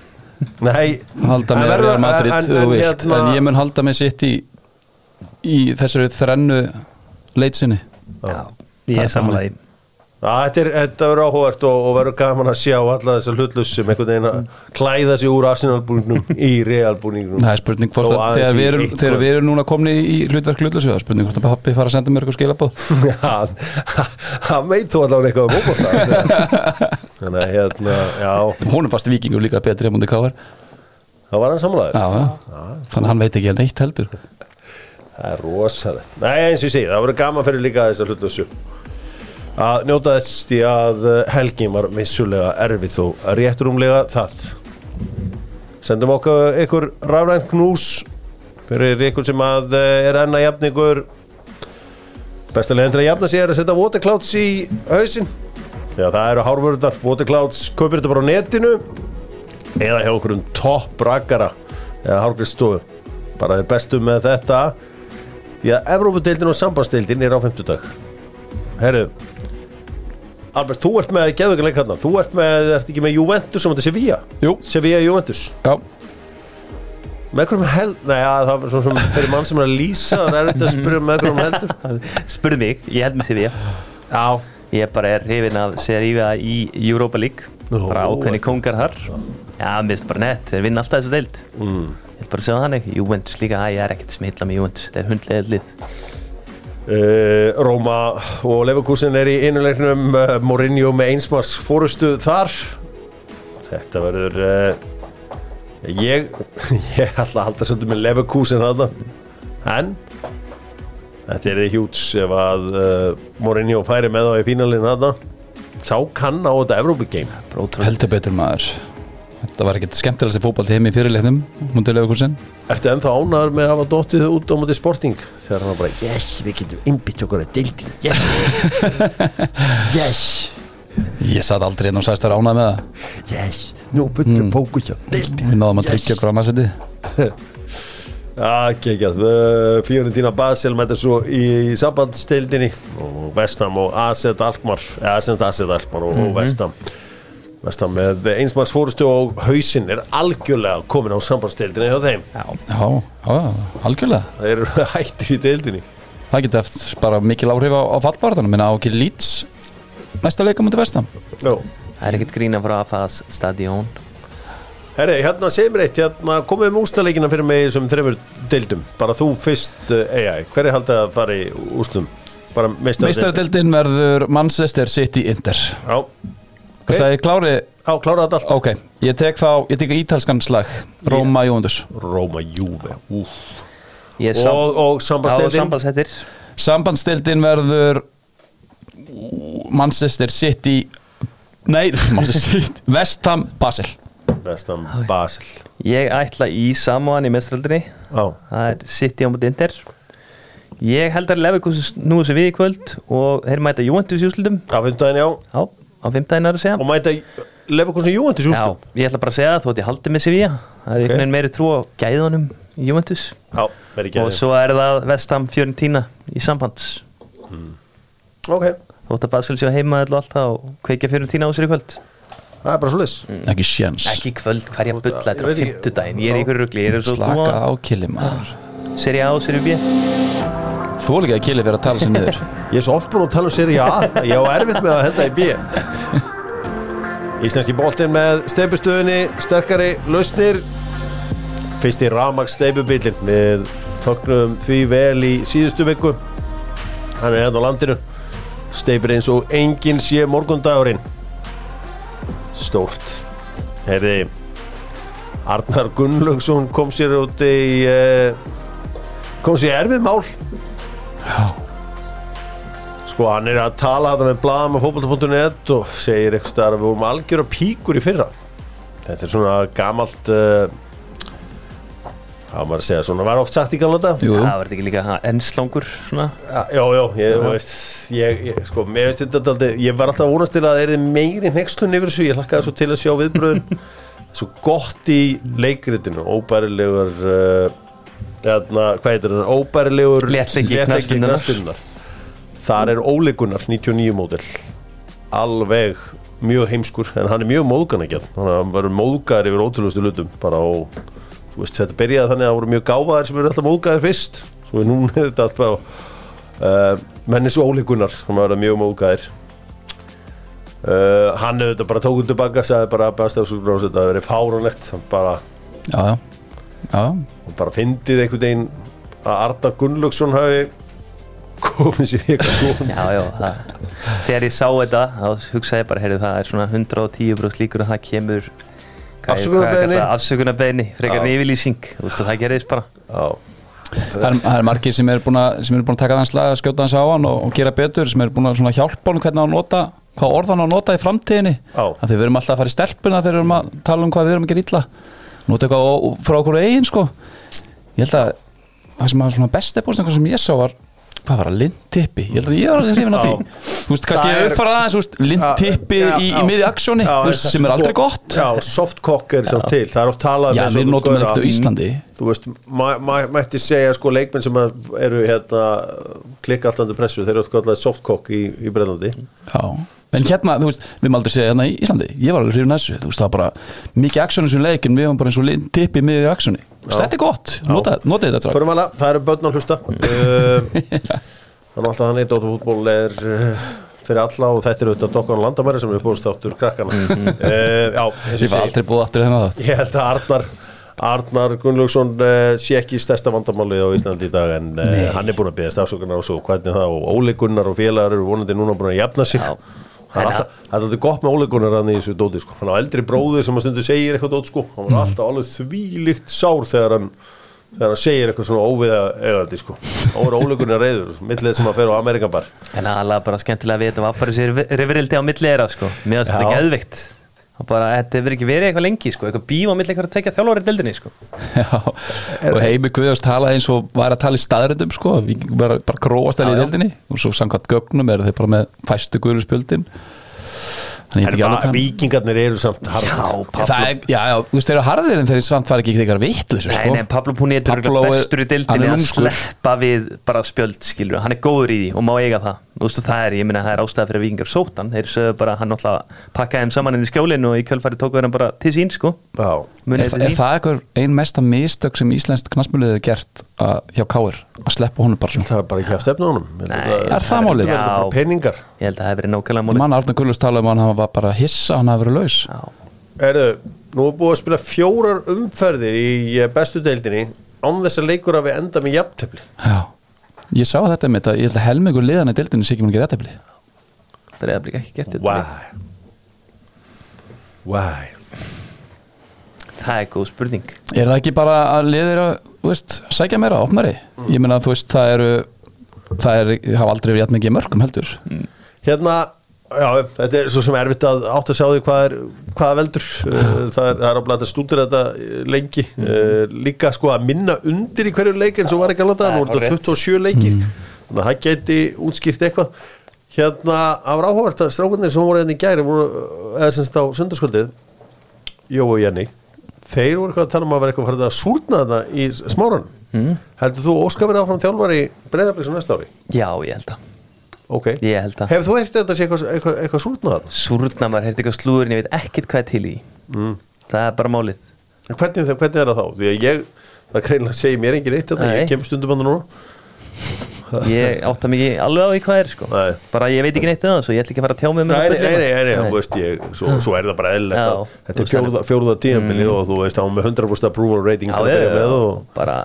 Nei, halda en með Real Madrid, en- þú en vilt, hérna- en ég mun halda með City í þessari þrennu leitsinni. Já, Það ég er samanlega þetta, er, þetta verður áhugavert og, og verður gaman að sjá alla þessar hlutlaus sem einhvern veginn að klæða sig úr Arsenal-búningnum í Real-búningnum Það er spurning hvort að þegar við erum, þegar við erum núna komni í hlutverk hlutlösu, það er spurning hvort að pappi fara að senda mér eitthvað skilabóð. [laughs] Já, hann veit þú allavega eitthvað um óbústa [laughs] Þannig að hérna, já, Hún er fast vikingur líka betri ef múndi káar. það var hann samlaður Já, já. Þannig að hann veit ekki neitt heldur. Það er rosalegt Nei, eins og ég segi, það verður gaman fyrir líka þessar hlutlausu að njóta þess því að eh, helgin var missulega erfið og réttrúmlega það. Sendum okkur ykkur rafrænt knús fyrir ykkur sem að eh, er enn að jafna ykkur. Besta leiðin til að jafna er að setja Waterclouds í hausinn. Já, það eru hárvörðar Waterclouds, kaupir þetta bara á netinu eða hjá einhverjum topp rakkara eða hárgriðstofu bara þeir bestu með þetta. Því að Evrópudeildin og sambandsdeildin er á 50 dag herru Albert, þú ert með geðveikin leik hérna Þú ert með, ert ekki með Juventus sem þetta er Sevilla? Jú. Sevilla Juventus? Já, Með hverjum held, nei, ja, það var svona sem fyrir mann sem er að lýsa, það er erfitt að spyrja með hverjum heldur. [laughs] Spurðu mig, ég held því við Já, Ég bara er hrifin af Serífa í Europa League. Bara ákveðni ertu- kongar þar. Já, mér finnst bara nett, þeir vinna alltaf þessu deild. Mm. Ég vil bara segja það þannig, Juventus líka, að ég er ekkert smilla með Juventus Þeir er hundlega lið uh, Róma og Leverkusen er í einuleiknum uh, Mourinho með einsmars fórustu þar. Þetta verður uh, ég, [laughs] ég ætla að halda svolítið með Leverkusen þarna. En þetta er hjúts ef að Mourinho færi með þá í fínalinn þarna. Sá kann á þetta Evrópi game heldur betur maður Þetta var ekkert skemmtilegast í fótbolti heim í fyrirleiknum Múndið Leifurkursin Ertu ennþá ánæður með að hafa dottið út á móti sporting þegar hann var bara yes, við getum innbytt okkur að deildin yes, [laughs] yes, Ég satt aldrei inn og sagðist þér ánað með það. Yes. Nú fullur mm. fókus á deildin Við náðum að tryggja okkur á maður [laughs] Já, ekki ekki að Fiorentina Basel mæta svo í sambandstildinni og Vestam og Aset Alkmar eða Aset Aset Alkmar og, og Vestam Vestam með einsmanns fórustu og hausinn er algjörlega komin á sambandstildinni hjá þeim. Já, Já, já, algjörlega. Þeir eru [laughs] hættir í deildinni. Það geti eftir bara mikil áhrif á, á fallbarðanum Minna á ekki Leeds næsta leika mútið vestam Já það er ekkert grína frá AFAS stadión Herri, hérna segir mér eitt, hérna komið um úrslaleikina fyrir mig sem þreifur deildum. Bara þú fyrst uh, AI, hver er haldið að fara í meistaradeildin. Meistaradeildin verður Manchester City Inter Já, Hvað sagði ég klári? á, klára þetta allt. Ok, ég tek þá, ég tek ítalskan slag Róma Jóndus Róma Júve Úf. Ég sam- og, og Já, sambandstildin sambandsettir Sambandsdeildin verður Manchester City Nei, [laughs] Manchester City Vestham Basel. Vestam Basel. Ég ætla í Samoan í mestraldinni Já, Það er City á móti Inter. Ég held að Leverkusen nú þessi við í kvöld og þeir mæta Juventus í úrslutum á fimmtudaginn já. Já, á fimmtæðin er að segja. Og mæta Leverkusen Juventus Já, úrstum ég ætla bara að segja það þótt ég haldi með Sevilla. Það er einhvern veginn meiri trú á gæðunum Juventus. Já, verið ekki og svo er það Vestham Fiorentina í sambands. Ok, þótt að Basel sé að heima og allt það og kveikja Fiorentina á sér í kvöld. Það er bara svo lis Ekki sjens Ekki í kvöld, hverja bulla, þetta er á fimmtudaginn. Ég er í ykkur rugli, ég er svo Slaka á killi maður Seri A og Seri B Þú líka að killi fyrir að tala sér niður. Ég er svo oft búin að tala um sér A. Ég á erfitt með að henda í B. Íslenski boltinn með steipustöðinni Sterkari lausnir. Fyrsti Ramax steipubillin Við fögnum því vel í síðustu viku. Hann er hérna á landinu. Steipur eins og enginn sé morgundagurinn. Stórt. Herði Arnar Gunnlaugsson kom sér út í uh, kom sér í erfið mál Sko hann er að tala þetta með blaðum á fótbolta.net og segir eitthvað staðar að við vorum algjöra píkur í fyrra. Þetta er svona gamalt uh, hvað á maður að segja, svona var oft sagt í gamla þetta Jú, jú. Það var þetta ekki líka ennslangur svona? Já, já, já, ég, þú veist, ég, ég, sko, mér veist ég var alltaf að vonast til að það er meiri hnekslun yfir þessu, ég hlakkaði svo til að sjá viðbröðun, [laughs] svo gott í leikritinu, óbærilegur, uh, hvað heitir það, óbærilegur Léttleiki knattspyrnunnar. Þar er óleikunar 99 módel, alveg mjög heimskur, en hann er mjög móðgan ekki, hann er- hann verður móðgar yfir ótrúlustu lutum, bara og, þú veist, þetta byrjaði þannig að það voru mjög gáfaðir sem eru alltaf móðgæðir fyrst, svo núna er þetta alltaf uh, menn eins og ólíkunar sem var mjög móðgæðir uh, hann hefur þetta bara tókuð tilbaka sagði bara að bestafsúkur þetta það verið fárunlegt hann bara, Já, já Já, hann bara fyndið einhvern veginn að Arda Gunnlaugsson hafi komið sér í eitthvað svona. Já, já, það, þegar ég sá þetta þá hugsaði ég bara, heyrðu það er svona 110 bróst líkur að það kemur er afsökunarbeiðni. frekar yfirlýsing, þú veist, og það gerðist bara. Já, það er, það er margir sem eru búin að sem eru búin að taka þann slag, skjóta hans á hann og, og gera betur, sem eru búin að svona hjálpa hann hvernig að nota, hvað orð hann á að nota í framtíðinni. Já. að þeir verum alltaf að fara í stelpuna þegar við erum að tala um hvað við erum að gera illa nota eitthvað ó- frá okkur eigin sko. Ég held að það sem var svona besti bóðstakar sem ég sá var hvað var það, lindtippi ég held að ég var alveg hrifin af því. Þú veist, kannski Það ég er- uppfara veist, lindtippi Já, í, já. í miði aksjóni Já, sem er aldrei gott. Já, softcock er svo til, það er oft talað Já, eins og við notum þetta á Íslandi. Þú veist, ma- ma- mætti segja sko leikmenn sem að eru hérna klikka alltaf undir pressu, þeir eru alltaf softcock í, í Breðlandi Já, en hérna, þú veist, við aldrei segja hérna í Íslandi. Ég var alveg hrifin af þessu, þú veist, það var bara mikið aksjónu sem leik en við varum bara eins og lindtippi í miði aksjóni Þetta er gott, nota, nota þetta Förum hana, það eru börn að hlusta. [laughs] Þannig alltaf þannig Dóttarfútból er uh, fyrir alla og þetta er auðvitað Dokkan Landamæri sem er búist áttur krakkana uh, Já, eins og Ég var aldrei búið aftur þennan Ég held að Arnar Arnar Gunnlaugsson uh, sé ekki stærsta vandamálið á Íslandi í dag en uh, hann er búin að beðast afsökunar og svo hvernig það og Óli Gunnar og félagar eru vonandi núna búin að jafna sig Já. Það er alltaf, það er gott með Óli Gunnar hann í þessu dóti sko. hann á eldri bróður sem að stundu segir eitthvað dót sko. hann var alltaf alveg þvílíkt sár þegar hann þegar hann segir eitthvað svona óviða eigandi sko. er Óli Gunnar reyður millið sem að fer á Amerikanbar En aðalega bara skemmtilega að vita að bara sér rifrildi á milli þeirra sko Mér finnst þetta Það bara, þetta hefur ekki verið eitthvað lengi sko. Eitthvað bíf á milli eitthvað að tekja þjálfari í deildinni sko. [laughs] Já, og Heimi Guðjóns talaði eins og var að tala í staðrindum sko, við bara, bara gróast þeirra í deildinni. Og svo samkvæmt gögnum eru þeir bara með fæstu hvað vikingarnir eru samt harðir. Já, Pablo Það er, já, já, þú veist, þeir eru harðir en þeir samt fara ekki eitthvað vitlu Nei, nei, Pablo Puniet er er- bestur í hann dildinni er að sleppa við bara spjöld, skilur hann er góður í því og má eiga það Veist, það er, ég meina, það er ástæða fyrir vikingar sótan þeir sögðu bara, hann náttúrulega pakkaði þeim saman inn í skjólinu og í kjölfæri tóku þeir hann bara til sín, sko. Já. Er, eftir er það eitthvað ein mesta mistök sem íslenskt knastmjölið hefur gert að, hjá Káir að sleppa honum bara svona? Það er bara ekki að stefna honum. Ég held Nei, að- Er það málið? Það er bara Já. peningar. Ég held að það hefur verið nákvæmlega málið. Man Arna Gullus talaði um að hann var bara hissa að hann hafi verið laus. Já. Erðu, nú er búið að spila fjórar umferðir í bestu deildinni án þess að leikur að við enda með jafntefli. Já, ég sá þetta með þetta ég held að helmingur liðan í deildinni sé ekki réttefli Það er eða ekki gert þetta Why? Why? Það er góð spurning. Er það ekki bara að liðir að þú veist, sækja meira, opnari? Ég meina þú veist, það eru það er, hafa aldrei verið jætt mikið mörgum heldur. Hérna, já, þetta er svo sem erfitt að átt að sjá því hvað er hvaða veldur. Uh, það er, það er áblæð að stúdur þetta uh, lengi. Uh, líka sko að minna undir í hverju leik eins og var ekki að láta, Það nú er þetta hárrétt. 27 leikir. Þannig að það geti útskýrt eitthvað. Hérna, af ráhugavert að strákunir sem voru hérna í gæri voru, eða semst á sundarskvöldið Jó og Jenny þeir voru eitthvað að tala um að vera eitthvað að súrna þetta í smáran mm. heldur þú Óskar verið áfram þjálfari breyðablík sem næsta ári? Já, ég held að Ok, Ég held að hefur þú heyrt þetta sé eitthvað, eitthvað, eitthvað súrnað þarna? Súrna maður heyrti eitthvað slúður en ég veit ekkert hvað er til í Mm. Það er bara málið En Hvernig, hvernig er það þá? Því að ég, það greinlega segir mér engin eitt þetta, Nei. ég kem stundum andan núna [laughs] Ég átta mikið alveg á því hvað er sko Nei. Bara ég veit ekki neitt um það Svo ég ætla ekki að fara að tjá mig með Nei, það nei, nei, nei, þú veist ég, svo, svo er það bara að þetta er fjórða, fjórða tíðanbili og þú veist, hann með 100% approval rating bara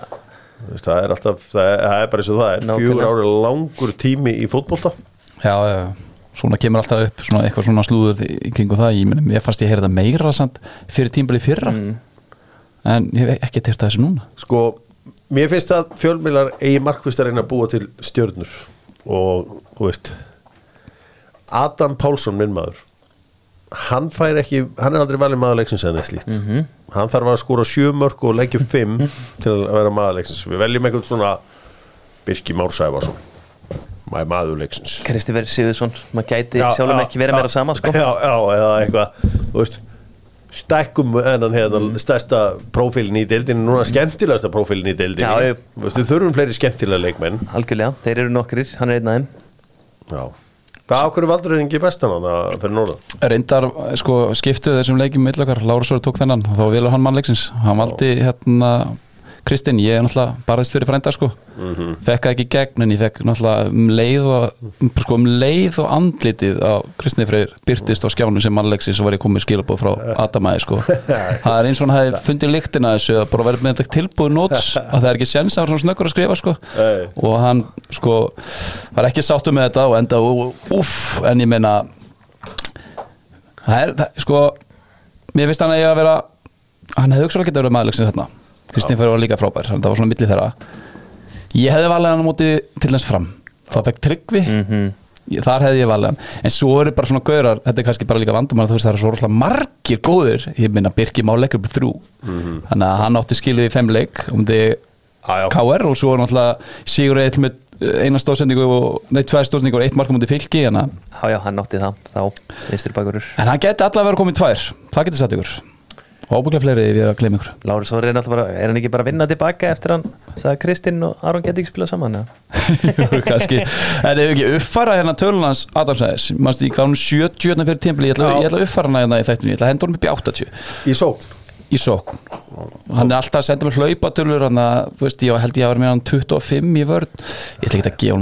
það er alltaf, það er, það er bara eins og það er. Nákvæmlega. fjögur ári langur tími í fótbolta. Já, já, svona kemur alltaf upp svona, eitthvað svona slúður í kringu það. Ég, meni, ég fannst ég heyrði það meira samt fyrir tímbilið fyrra. En ég hef ekki teirt þessu núna. Sko, mér finnst að fjölmiðlar eigi markvist að reyna að búa til stjörnur. Og, þú veist Adam Pálsson, minn maður hann fær ekki, hann er aldrei valið maðurleiksins eða neitt slíkt. Hann þarf að skora sjö mörg og leggja fimm [laughs] til að vera maðurleiksins við veljum einhvern svona Birki Mársæfarsson maður maðurleiksins Kristifer Sigurðsson Maður gæti sjálfum ekki verið meira sama sko. Já, já, eða eitthvað þú veist stækkum enn hérna stærsta prófílin í deildinu, núna skemmtilegasta prófílin í ég- Þú veist, við þurfum fleiri skemmtilega leikmenn. Algjörlega, þeir eru nokkrir, hann er einn já. Hvað ákveður valdur ekki bestan á það fyrir norðan? Reyndar sko, skiptuð þessum leikjum mill okkar, Lárasvöru tók þennan og þá vilur hann mannleiksins, hann valdi hérna Kristinn, ég er náttúrulega barðist fyrir frænda sko, fekk það ekki gegn en ég fekk náttúrulega um leið og sko, um leið og andlitið á Kristni Freyr byrtist á skjánu sem mannleiksins og var ég komið skilabóð frá Adamæði sko. [laughs] Það er eins og hann hefði fundið líktina þessu að bara verið með þetta tilbúið nóts [laughs] að það er ekki sens að vera svona snöggur að skrifa sko. Og hann sko var ekki sáttu með þetta og enda uff, en ég meina það er, það, sko mér finnst hann að ég að vera hann hefði hugsalega getið að vera maðurleiksins hérna Kristín fyrir var líka frábær, það var svona millið þeirra. Ég hefði valið hann á móti til þess fram, það fekk tryggvi. Ég, þar hefði ég valið hann. En svo eru bara svona gaurar, þetta er kannski bara líka vandum þú veist það eru svo rosalega margir góður ég minna Birki má leggur upp í þrjú. Þannig að hann átti skilið í fimm leik um því. KR og svo er náttúrulega Sigur Eil með eina stóðsendingu og, nei, tvær stóðsendingu og eitt marka mútið fylki Já, já, hann nátti það, þá, en hann geti allavega verið komið tvær. Það getur satt ykkur ábygglega fleiri ef ég er að gleyma ykkur. Lárus Þóri er náttúrulega bara, er hann ekki bara að vinna tilbaka eftir hann, sagði Kristinn og Aron geti ekki spilað saman? [laughs] Jú, kannski. En ef ekki uppfæra hérna tölunans Adamsæðis, mannst ég gaf 70 hérna fyrir tímpli, ég ætla, Já. ég ætla að uppfæra hana hérna í þættinu, ég ætla að henda hún upp í 80 í sókn. Í sókn. Hann er alltaf að senda mér hlaupatölur hann að, þú veist, ég held ég að vera með hann 25 í vörn, ég ætla ekki að gefa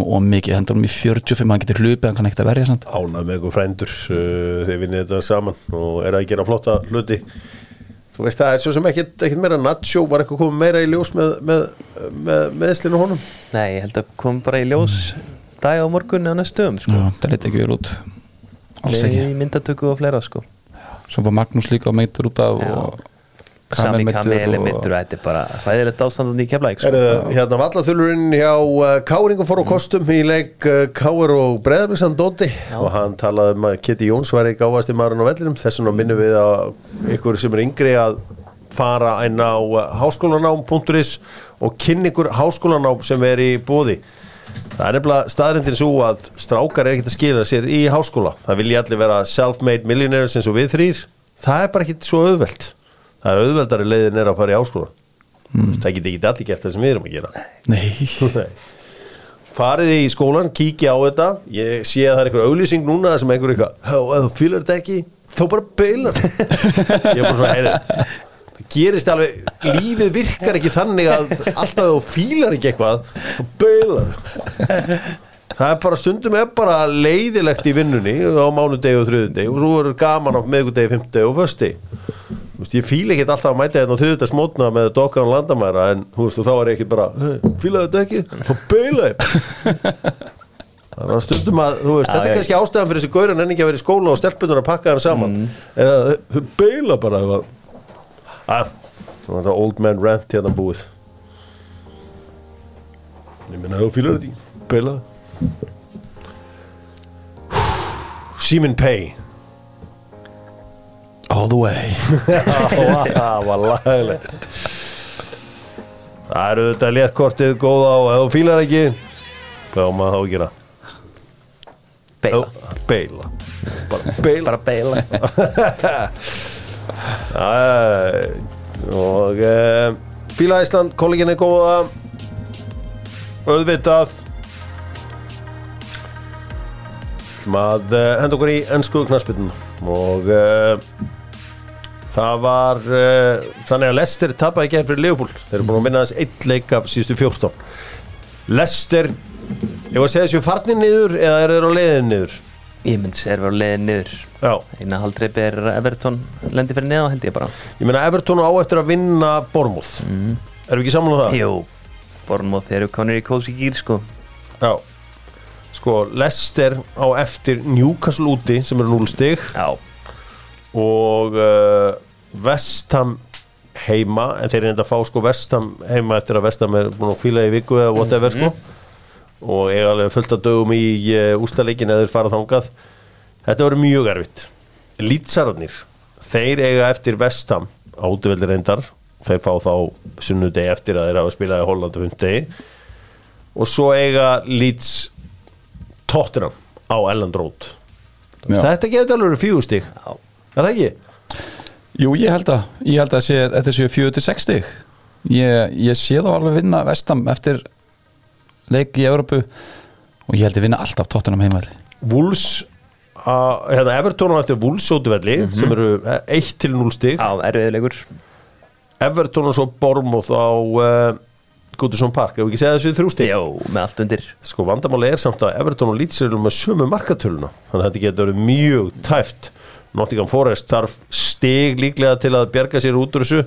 hann þú veist það er svo sem ekkit, ekkit meira Nacho var eitthvað komið meira í ljós með, með, með, með meðslinu honum? Nei, ég held að kom bara í ljós dag á morgun eða næstu um, sko. Já, það leti ekki vel út. Alls ekki, Í myndatöku og fleira, sko. Svo var Magnús líka meitur út af Já. og Sami meiddur Kameli og- myndur, þetta er bara hræðilegt ástandan í keflæk, sko. Er, hérna vallaþulurinn hjá uh, Káringum fór á kostum í leik uh, Káir og Breðabriðsan Dóti og hann talaði um að Kitty Jóns var í gáfasti maðurinn á vellinum. Þess vegna minnum við að ykkur sem er yngri að fara inn á uh, háskólanám.is og kynni ykkur háskólanám sem er í bóði Það er nefnilega staðrindin svo að strákar er ekkert að skila sér í háskóla. Það vilja allir vera self-made millionaires eins og við þrýr. Það er bara ekkert svo auðvelt. Það er auðveldari leiðin er að fara í háskóla. Mm. Það geti ekki allir gert það sem við erum að gera. nei, [laughs] Nei. Farið í skólan, kíkja á þetta. Ég sé að það er einhver auglýsing núna sem einhver eitthvað, "Há, ef þú fýlar þetta ekki, þá bara beilar. [laughs] Ég er bara svona, heyri, það gerist alveg, lífið virkar ekki þannig að alltaf þú fílar ekki eitthvað, þá beilar. Það er bara stundum er bara leiðilegt í vinnunni á mánudegi og þriðudegi og svo er gaman á meðgudegi, fimmtudegi og fösti. Þú veist, ég fíla ekki alltaf að mæta hérna á þriðudags mótna með dokkan landamæra en veist, og þá er ég ekki bara fílaðu þetta ekki, þá beila ég [laughs] Það er stundum að þú veist, þetta er kannski ástæðan fyrir þessi gaurun en ekki að vera í skóla og stelpunar að pakka þeim saman. En að þau beila bara að, að, það er old man rant hérna búið. Ég meina, þú fílar þetta ekki, beilaðu Simin Pay all the way. [laughs] Það var lagilegt Það eru þetta léttkortið góða og ef þú fílar ekki hvað á maður þá að gera? Beila, Bara beila bara beila [laughs] Og e, Fíla Ísland, kollegin er góða. Auðvitað Mað uh, henda okkur í ennsku knarsbytun og uh, það var uh, þannig að Lester tapaði ekki fyrir Leopold þeir eru búin að minna þess eitt leik af síðustu 14 Lester ég var að segja þessu farnir niður eða eru þeir á leiðin niður? Ég mynd sér var leiðin niður. Eina haldreipi er Everton lendi fyrir neða held ég bara. Ég meina Everton á eftir að vinna Bormúð mm. erum við ekki saman á það? Jú, Bornmoth eru konur í kósi gýr sko. Já Sko, Leicester á eftir Newcastle úti sem eru 0 stig. Já, og uh, Vestham heima en þeir eru enda að fá sko Vestham heima eftir að Vestham er búin að kvíla í viku eða whatever sko. Og eiga alveg fullt af dögum í uh, úslaleikin eða þeir fara þangað. Þetta verður mjög erfitt. Lítsararnir, þeir eiga eftir Vestham átuveldir reyndar. Þeir fá þá sunnudegi eftir að þeir hafa spilað í Holland og hundegi og svo eiga Leeds Tottenham á Elland Road. Þetta getur alveg já, er það ekki? Jú, ég held að, ég held að sé, þetta séu 4-6 stig. Ég, ég sé þá alveg vinna vestam eftir leik í Európu og ég held að vinna alltaf tóttunum heimaðli Wolves að, hérna, Everton á eftir Wolves ótuvelli sem eru 1 til 0 stig. Já erfiðilegur. Everton og svo Bormóð á uh, Goodison Park, ef við ekki segja þessu í þrjú stig. Jó, með allt undir. Sko vandamáli er samt að Everton og Leeds eru með sömu markatöluna þannig að þetta getur verið mjög tæft. Nottingham Forest þarf stig líklega til að bjarga sér út úr þessu.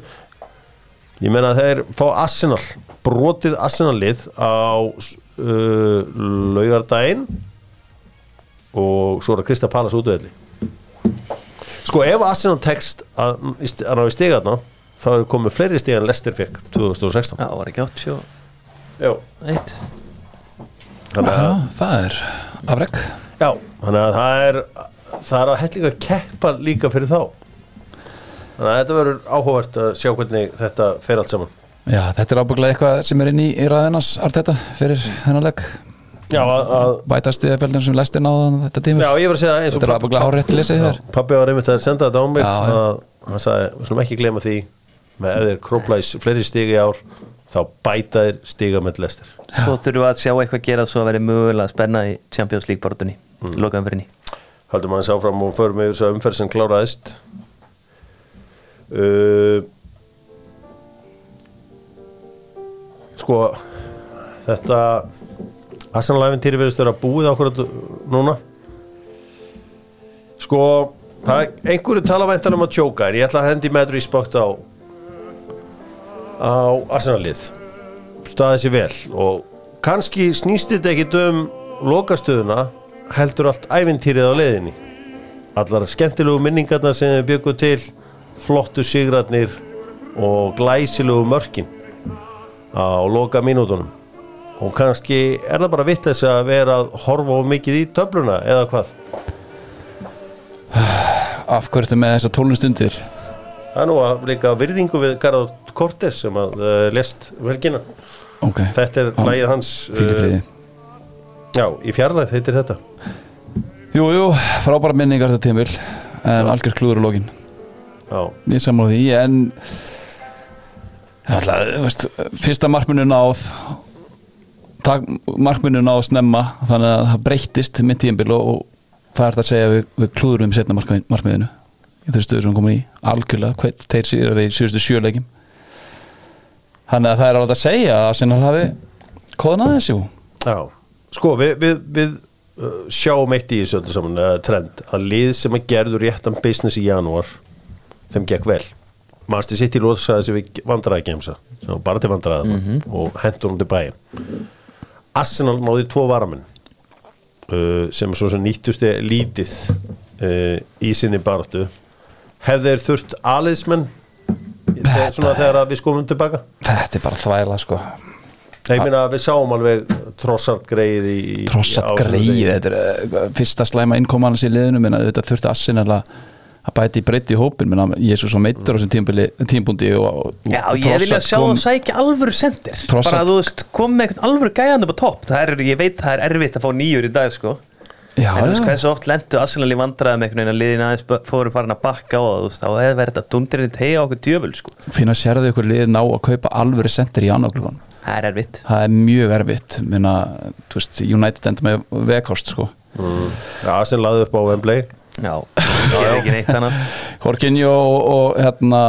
Ég meina að þeir fá Arsenal brotið Arsenal lið á uh, laugardaginn. Og svo er það Krista Pallas útöðli sko ef Arsenal tekst að, að ná í stigarna þá er komið fleiri stig en Leicester fekk 2016 Já, var ekki 81 Já. Þannig að, Já, það er afreg já, þannig að það er það er að hellinga keppa líka fyrir þá. Þannig að þetta verður áhugavert að sjá hvernig þetta fer allt saman. Já, þetta er ábygglega eitthvað sem er inn í, í ræðinans Arteta fyrir þennan legg. Já, að, að, bæta stiðafjöldin sem læstir náðan þetta tími já, ég var að segja eins og Þetta er aðbúinlega hárétt lesið þér. Pappi var einmitt að senda þetta á mig Já, já. að hann sagði, við slum ekki glema því með ef þeir króplæs fleiri stig í ár þá bæta þeir stiga með lestir Svo þurfum við að sjá eitthvað gera svo að vera mögulega spenna í Champions League bortunni mm. lokaðum fyrir ný haldum aðeins áfram og förum yfir þess að umferð sem kláraðist. Uh, sko þetta Arsenal-æfintýri verðist vera búið ákvörð núna. Sko það er einhverju tala væntan um að tjóka en ég ætla að hendi með respekt á á Arsenal-lið. Staðið sér vel og kannski snýst þetta ekkit um lokastöðuna heldur allt æfintýrið á leiðinni. Allar skemmtilegu minningarna sem við byggum til flottu sigrarnir og glæsilegu mörkin á loka mínútonum og kannski er það bara vitt þess að vera að horfa of mikið í töfluna eða hvað? Af hverju ertu með þessar tólundstundir? Það er nú að líka virðingu við Garðar Kortes sem að uh, lest velgina Ok, þetta er lægið hans friði. Já, í fjarlæð heitir þetta. Jú, jú, frábæra minningar þetta tímil En algjör klúður lokin. Já, Ég sammála því, en Alltaf, veist, Fyrsta markminu náð Markminu náð snemma Þannig að það breyttist mitt tímbil og, og það er þetta að segja við, við klúðurum setna markmiðinu Í þessu stöðu sem komin í Algjörlega, þeir sér í síðustu sjöleikim Þannig að það er alveg að segja að Arsenal hafi aðeins, jú. Já. sko við, við, við uh, sjáum eitt í þessu öllu saman uh, trend að lið sem að gerðu réttan business í janúar þeim gekk vel. Master City lóðsaði sem við vandræði gemsa sem var bara til vandræða og hendur hún til bæi Arsenal náði tvo varamenn uh, sem svo sem nýttusti lítið uh, í sinni baratu hefði þeir þurft aðliðsmenn? Þegar, svona þegar að við skomum tilbaka? Þetta er bara þvæla, sko. Nei, ég meina að við sáum alveg trossart greið í þessum greið þetta er uh, fyrsta slæma innkoman hans í liðinu. Menn að þetta þurfti Arsenal að bæti í breytti í hópin menn að Jésús á meittur á þessum tímbundi og, og Já, ég vilja sjá það sækja alvöru sendir. Bara að þú veist, kom með einhvern alvöru gæðan upp á topp. Það er, ég veit það er erfitt að fá nýjur í dag sko já, en þú veist hversu oft lendu Arsenal í vandræðum einhvern veginn að liðin aðeins fóru farin að bakka og þú veist, þá hefði verið þetta dundirinn tegja okkur djöful sko. Finna sérðu ykkur lið ná að kaupa alvöru sendir í annarklugan það er erfitt. Það er mjög erfitt. Minna, veist, United enda með vegkost sko. Mm. Já, sem laði upp á Wembley. Já, ég er ekki neitt annað. Horkinjó og, og hérna,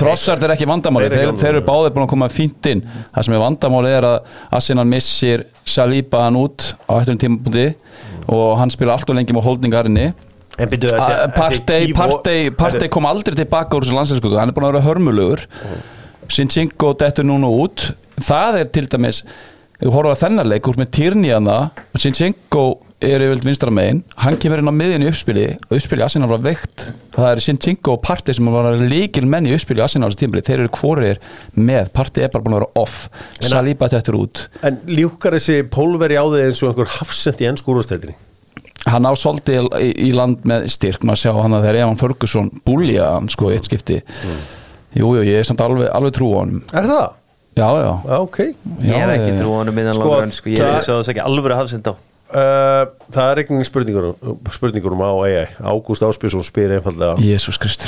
Trossard er ekki vandamáli Þeir þeir, eru báðir búin að koma fínt inn. Það sem er vandamáli er að Arsenal missir Saliba hann út á eftir tímapunkti og hann spila allt og lengi með holdningarinni. En byrju Partey, Partey, kom aldrei tilbaka úr þessu landsinskuku, hann er búin að vera hörmulegur Sinchenko dettur núna út. Það er til dæmis þú horfum að þennan leik úr með Tyrniana Sinchenko er yfirleitt vinstra megin. Hann kemur inn á miðjun í uppspili og uppspili Arsenal var veikt. Það er Sinchenko og Partey sem var líkil menn í uppspili þessu tímabili, þeir eru hvorir með, Partey er bara búin að vera off. Saliba dettur út. En ljúkar þessi pólveri á þig eins og einhver hafsend í ennsku úrstættinni hann á svolítið í, í land með styrk. Maður sjá hann að þegar Evan Ferguson búlja hann sko í eitt skipti. Jú, jú, ég er samt alveg, alveg trú á hann Er það? já, já, Já, ok. Ég ekki já, trú á hann um innan Sko, langar sko, ég er svo ekki alvöru hafsind á uh, Það er ekki spurningur um á AI Ágúst Áspjörsson spyr einfallega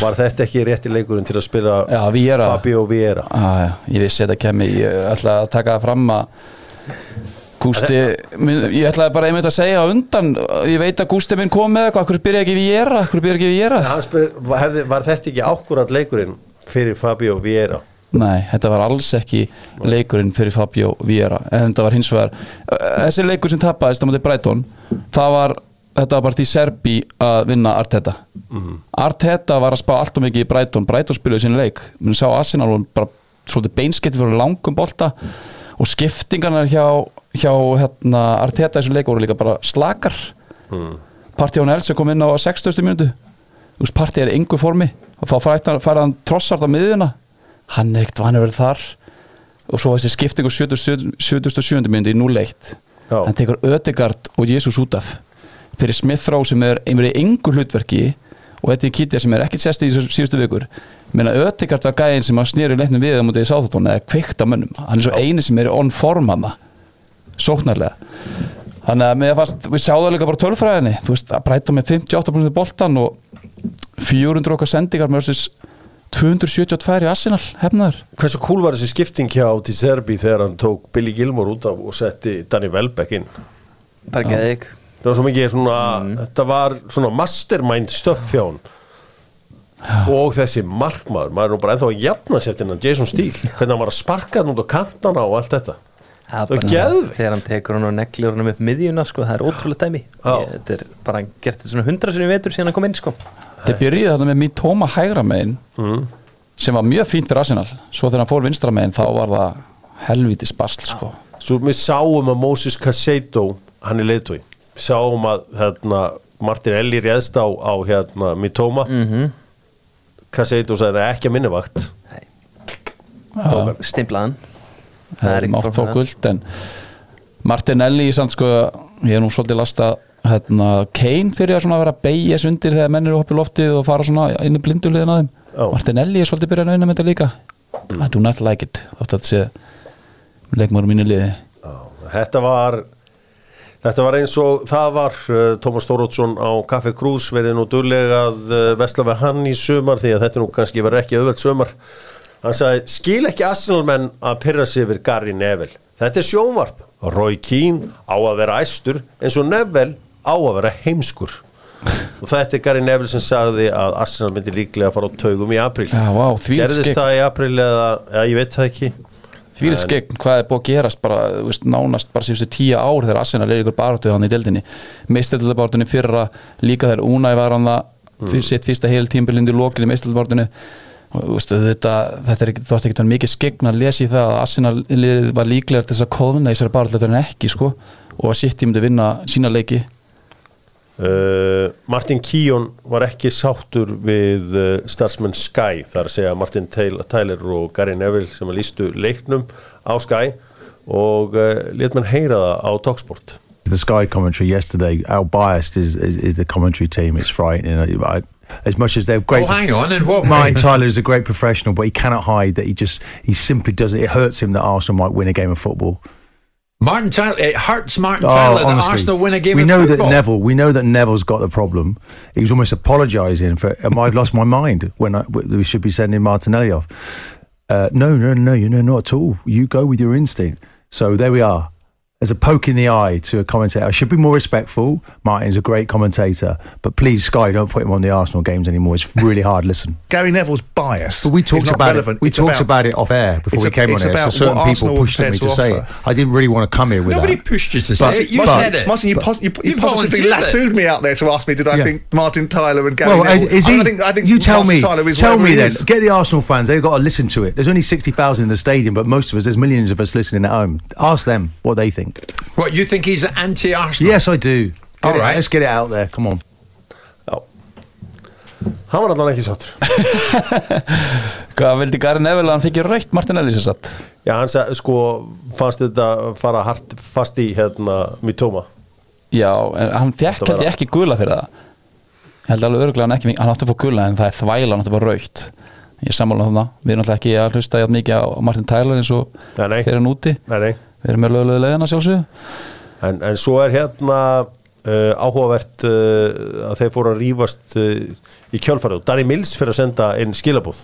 Var þetta ekki rétti leikurinn til að spila Já, Vieira. Fabio Vieira ah, já, ég vissi þetta kemi ég ætla að taka það fram að Gústi, ég ætlaði bara einmitt að segja undan, ég veit að Gústi minn kom með eitthvað, hvernig byrja ekki við gera, hvernig byrja ekki Hann spyr, Var þetta ekki ákvörðat leikurinn fyrir Fabio Vieira? Nei, þetta var alls ekki leikurinn fyrir Fabio Vieira. En þetta var hins vegar þessi leikur sem tapaðist á móti Brighton það var, þetta var bara til Serbi að vinna Arteta. Arteta var að spá allt og mikið í Brighton. Brighton spiluði sín leik, menn sá Arsenal var bara svolítið beinskettir fyrir langum bolta og skiptingarnar hjá, hjá hérna, Arteta í þessu leik voru líka bara slakar. Partí án Elsa kom inn á 60. minútu partí er í engu formi. Og þá færði fær hann trossart á miðjuna hann er ekkert vanið verið þar. Og svo þessi skipting á 77. minútu í 0-1 Já. hann tekur Ödegard og Jésús út af. Fyrir Smith Rowe sem er einverið engu hlutverki og Eddie Kittia sem er ekkert sest í síðustu vikur. Menna Ödegard var gæðin sem að snýri leiknum við á mútið í sáþóttón eða kveikt á mönnum. Hann er svo eini sem er on form hann sóknarlega. Þannig að fannst, við sjáðum líka bara tölfræðinni. Þú veist, að breyta með 58% í boltan og 400 okkar sendingar með þessis 272 í Arsenal hefnaður. Hversu cool var þessi skipting hjá til Serbi þegar hann tók Billy Gilmore út af og setti Danny Welbeck inn? Bara geði ekki það var svo mikið svona þetta var svona mastermind stöff hjá hann og þessi markmaður maður er nú bara ennþá að jafna sér til hann Jason Steele. Hvernig hann var að sparka hann út á kantana og allt þetta. Það Það er geðveikt. Þegar hann tekur hann og neglir hann upp miðjuna sko, það er ótrúlega dæmi. Þetta er bara hann gert þetta svona hundra sinni vetur síðan hann kom inn sko. Þetta byrjuði þarna með Mitoma hægra megin sem var mjög fínt fyrir Arsenal. Svo þegar hann fór vinstra megin þá var það helvítis basl sko. svo við sáum að Moses Casado hann er leiðtói sáum að hérna, Martin Elli réðst á, á hérna, Mitoma. Mm -hmm. Casado sagði ekki að minni vakt. Stimplaðan það er fá guld en Martinelli samt sko, ég er nú svolítið lasta hérna, Kane fyrir að vera þess undir þegar menn eru í loftið og fara inn í blinduliðin að þeim. Já. Martinelli er svolítið byrjað að vinna með þetta líka. I do not like it þetta sé leikmórum mínu liði. Þetta var Þetta var eins og það var uh, Tómas Stórótsson á Café Krús verið nú durlega að uh, vesla við hann í sumar því að þetta nú kannski verið ekki auðvelt sumar. Hann sagði skil ekki Arsenal menn að pyrra sig yfir Gary Neville. Þetta er sjónvarp. Roy Keane á að vera æstur eins og Neville á að vera heimskur. Og þetta er Gary Neville sem sagði að Arsenal myndi líklega að fara á taugum í april Já, vá, þvílíkt gerðist skegg. það í april eða, eða ég veit það ekki. Því er skegn, hvað er búið að gerast bara, þú veist, nánast bara síðustu tíu ár þegar Arsenal er ykkur baráttu þannig í deildinni. Meistöldabártunni fyrra líka þegar Unai var hann það fyrir sitt fyrsta heil tímbilindi lokin í veist, þetta, þetta er ekki, þú veist ekki þannig mikið skegn að lesa í það að Arsenal var líklega til þess að kóðna í þessari baráttu en ekki, sko. Og að City myndi vinna sína leiki Uh, Martin Keown var ekki sáttur við uh, starfsmenn Sky þar að segja Martin Taylor, Tyler og Gary Neville sem að lístu leiknum á Sky og uh, let mann heyra það á Talksport the Sky commentary yesterday, how biased is, is, is the commentary team? It's frightening. I, as much as they're great. Oh, hang on, and what Martin? Tyler is a great professional, but he cannot hide that he just he simply does it. It hurts him that Arsenal might win a game of football. Martin Tyler, it hurts Martin Oh, Tyler that. Arsenal win a game we know football. that Neville. We know that Neville's got the problem. He was almost apologising for. Um, I've lost my mind when I, we should be sending Martinelli off. Uh, no, no, no, you know, not at all. You go with your instinct. So there we are. As a poke in the eye to a commentator, I should be more respectful. Martin's a great commentator, but please, Sky, don't put him on the Arsenal games anymore. It's really hard. Listen, [laughs] Gary Neville's bias. but we talked about relevant. it. We It's talked about, it off air before we came on it's here. So certain people pushed were me to, to say it. I didn't really want to come here with Nobody that. pushed you to But- say it. You but- said it. Martin, you, pos- you, you You positively volunteered it. lassoed me out there to ask me, did I Yeah. think Martin Tyler and Gary Well, Neville? is, is I don't think, I think you tell Martin me. Tyler is tell me he then. Get the Arsenal fans. They've got to listen to it. There's only sixty thousand in the stadium, but most of us, there's millions of us listening at home. Ask them what they think. What, you think he's anti-Arsenal? Yes, I do. Get All it- right. Let's get it out there. Come on. Já Hann var allan ekki sáttur [laughs] Hvað vildi Gary Neville að hann fikk raukt Martinelli sér satt? Já, hann sagði, sko, fannst þetta fara hart fast í hérna Mitoma Já, en hann fekk held ég ekki gula fyrir það Ég held alveg örgulega hann ekki hann átti að fá gula en það er þvæla hann átti að fá raukt Ég er sammála um það, við erum alltaf ekki að hlusta jafn mikið á Martin Tyler eins og Nei, nei. þeir hann úti Nei, nei Við erum með lögulega leiðina sjálfsögðu En, en svo er hérna uh, áhugavert uh, að þeir fóru að rífast uh, í kjölfarið og Danny Mills fyrir að senda inn skilabóð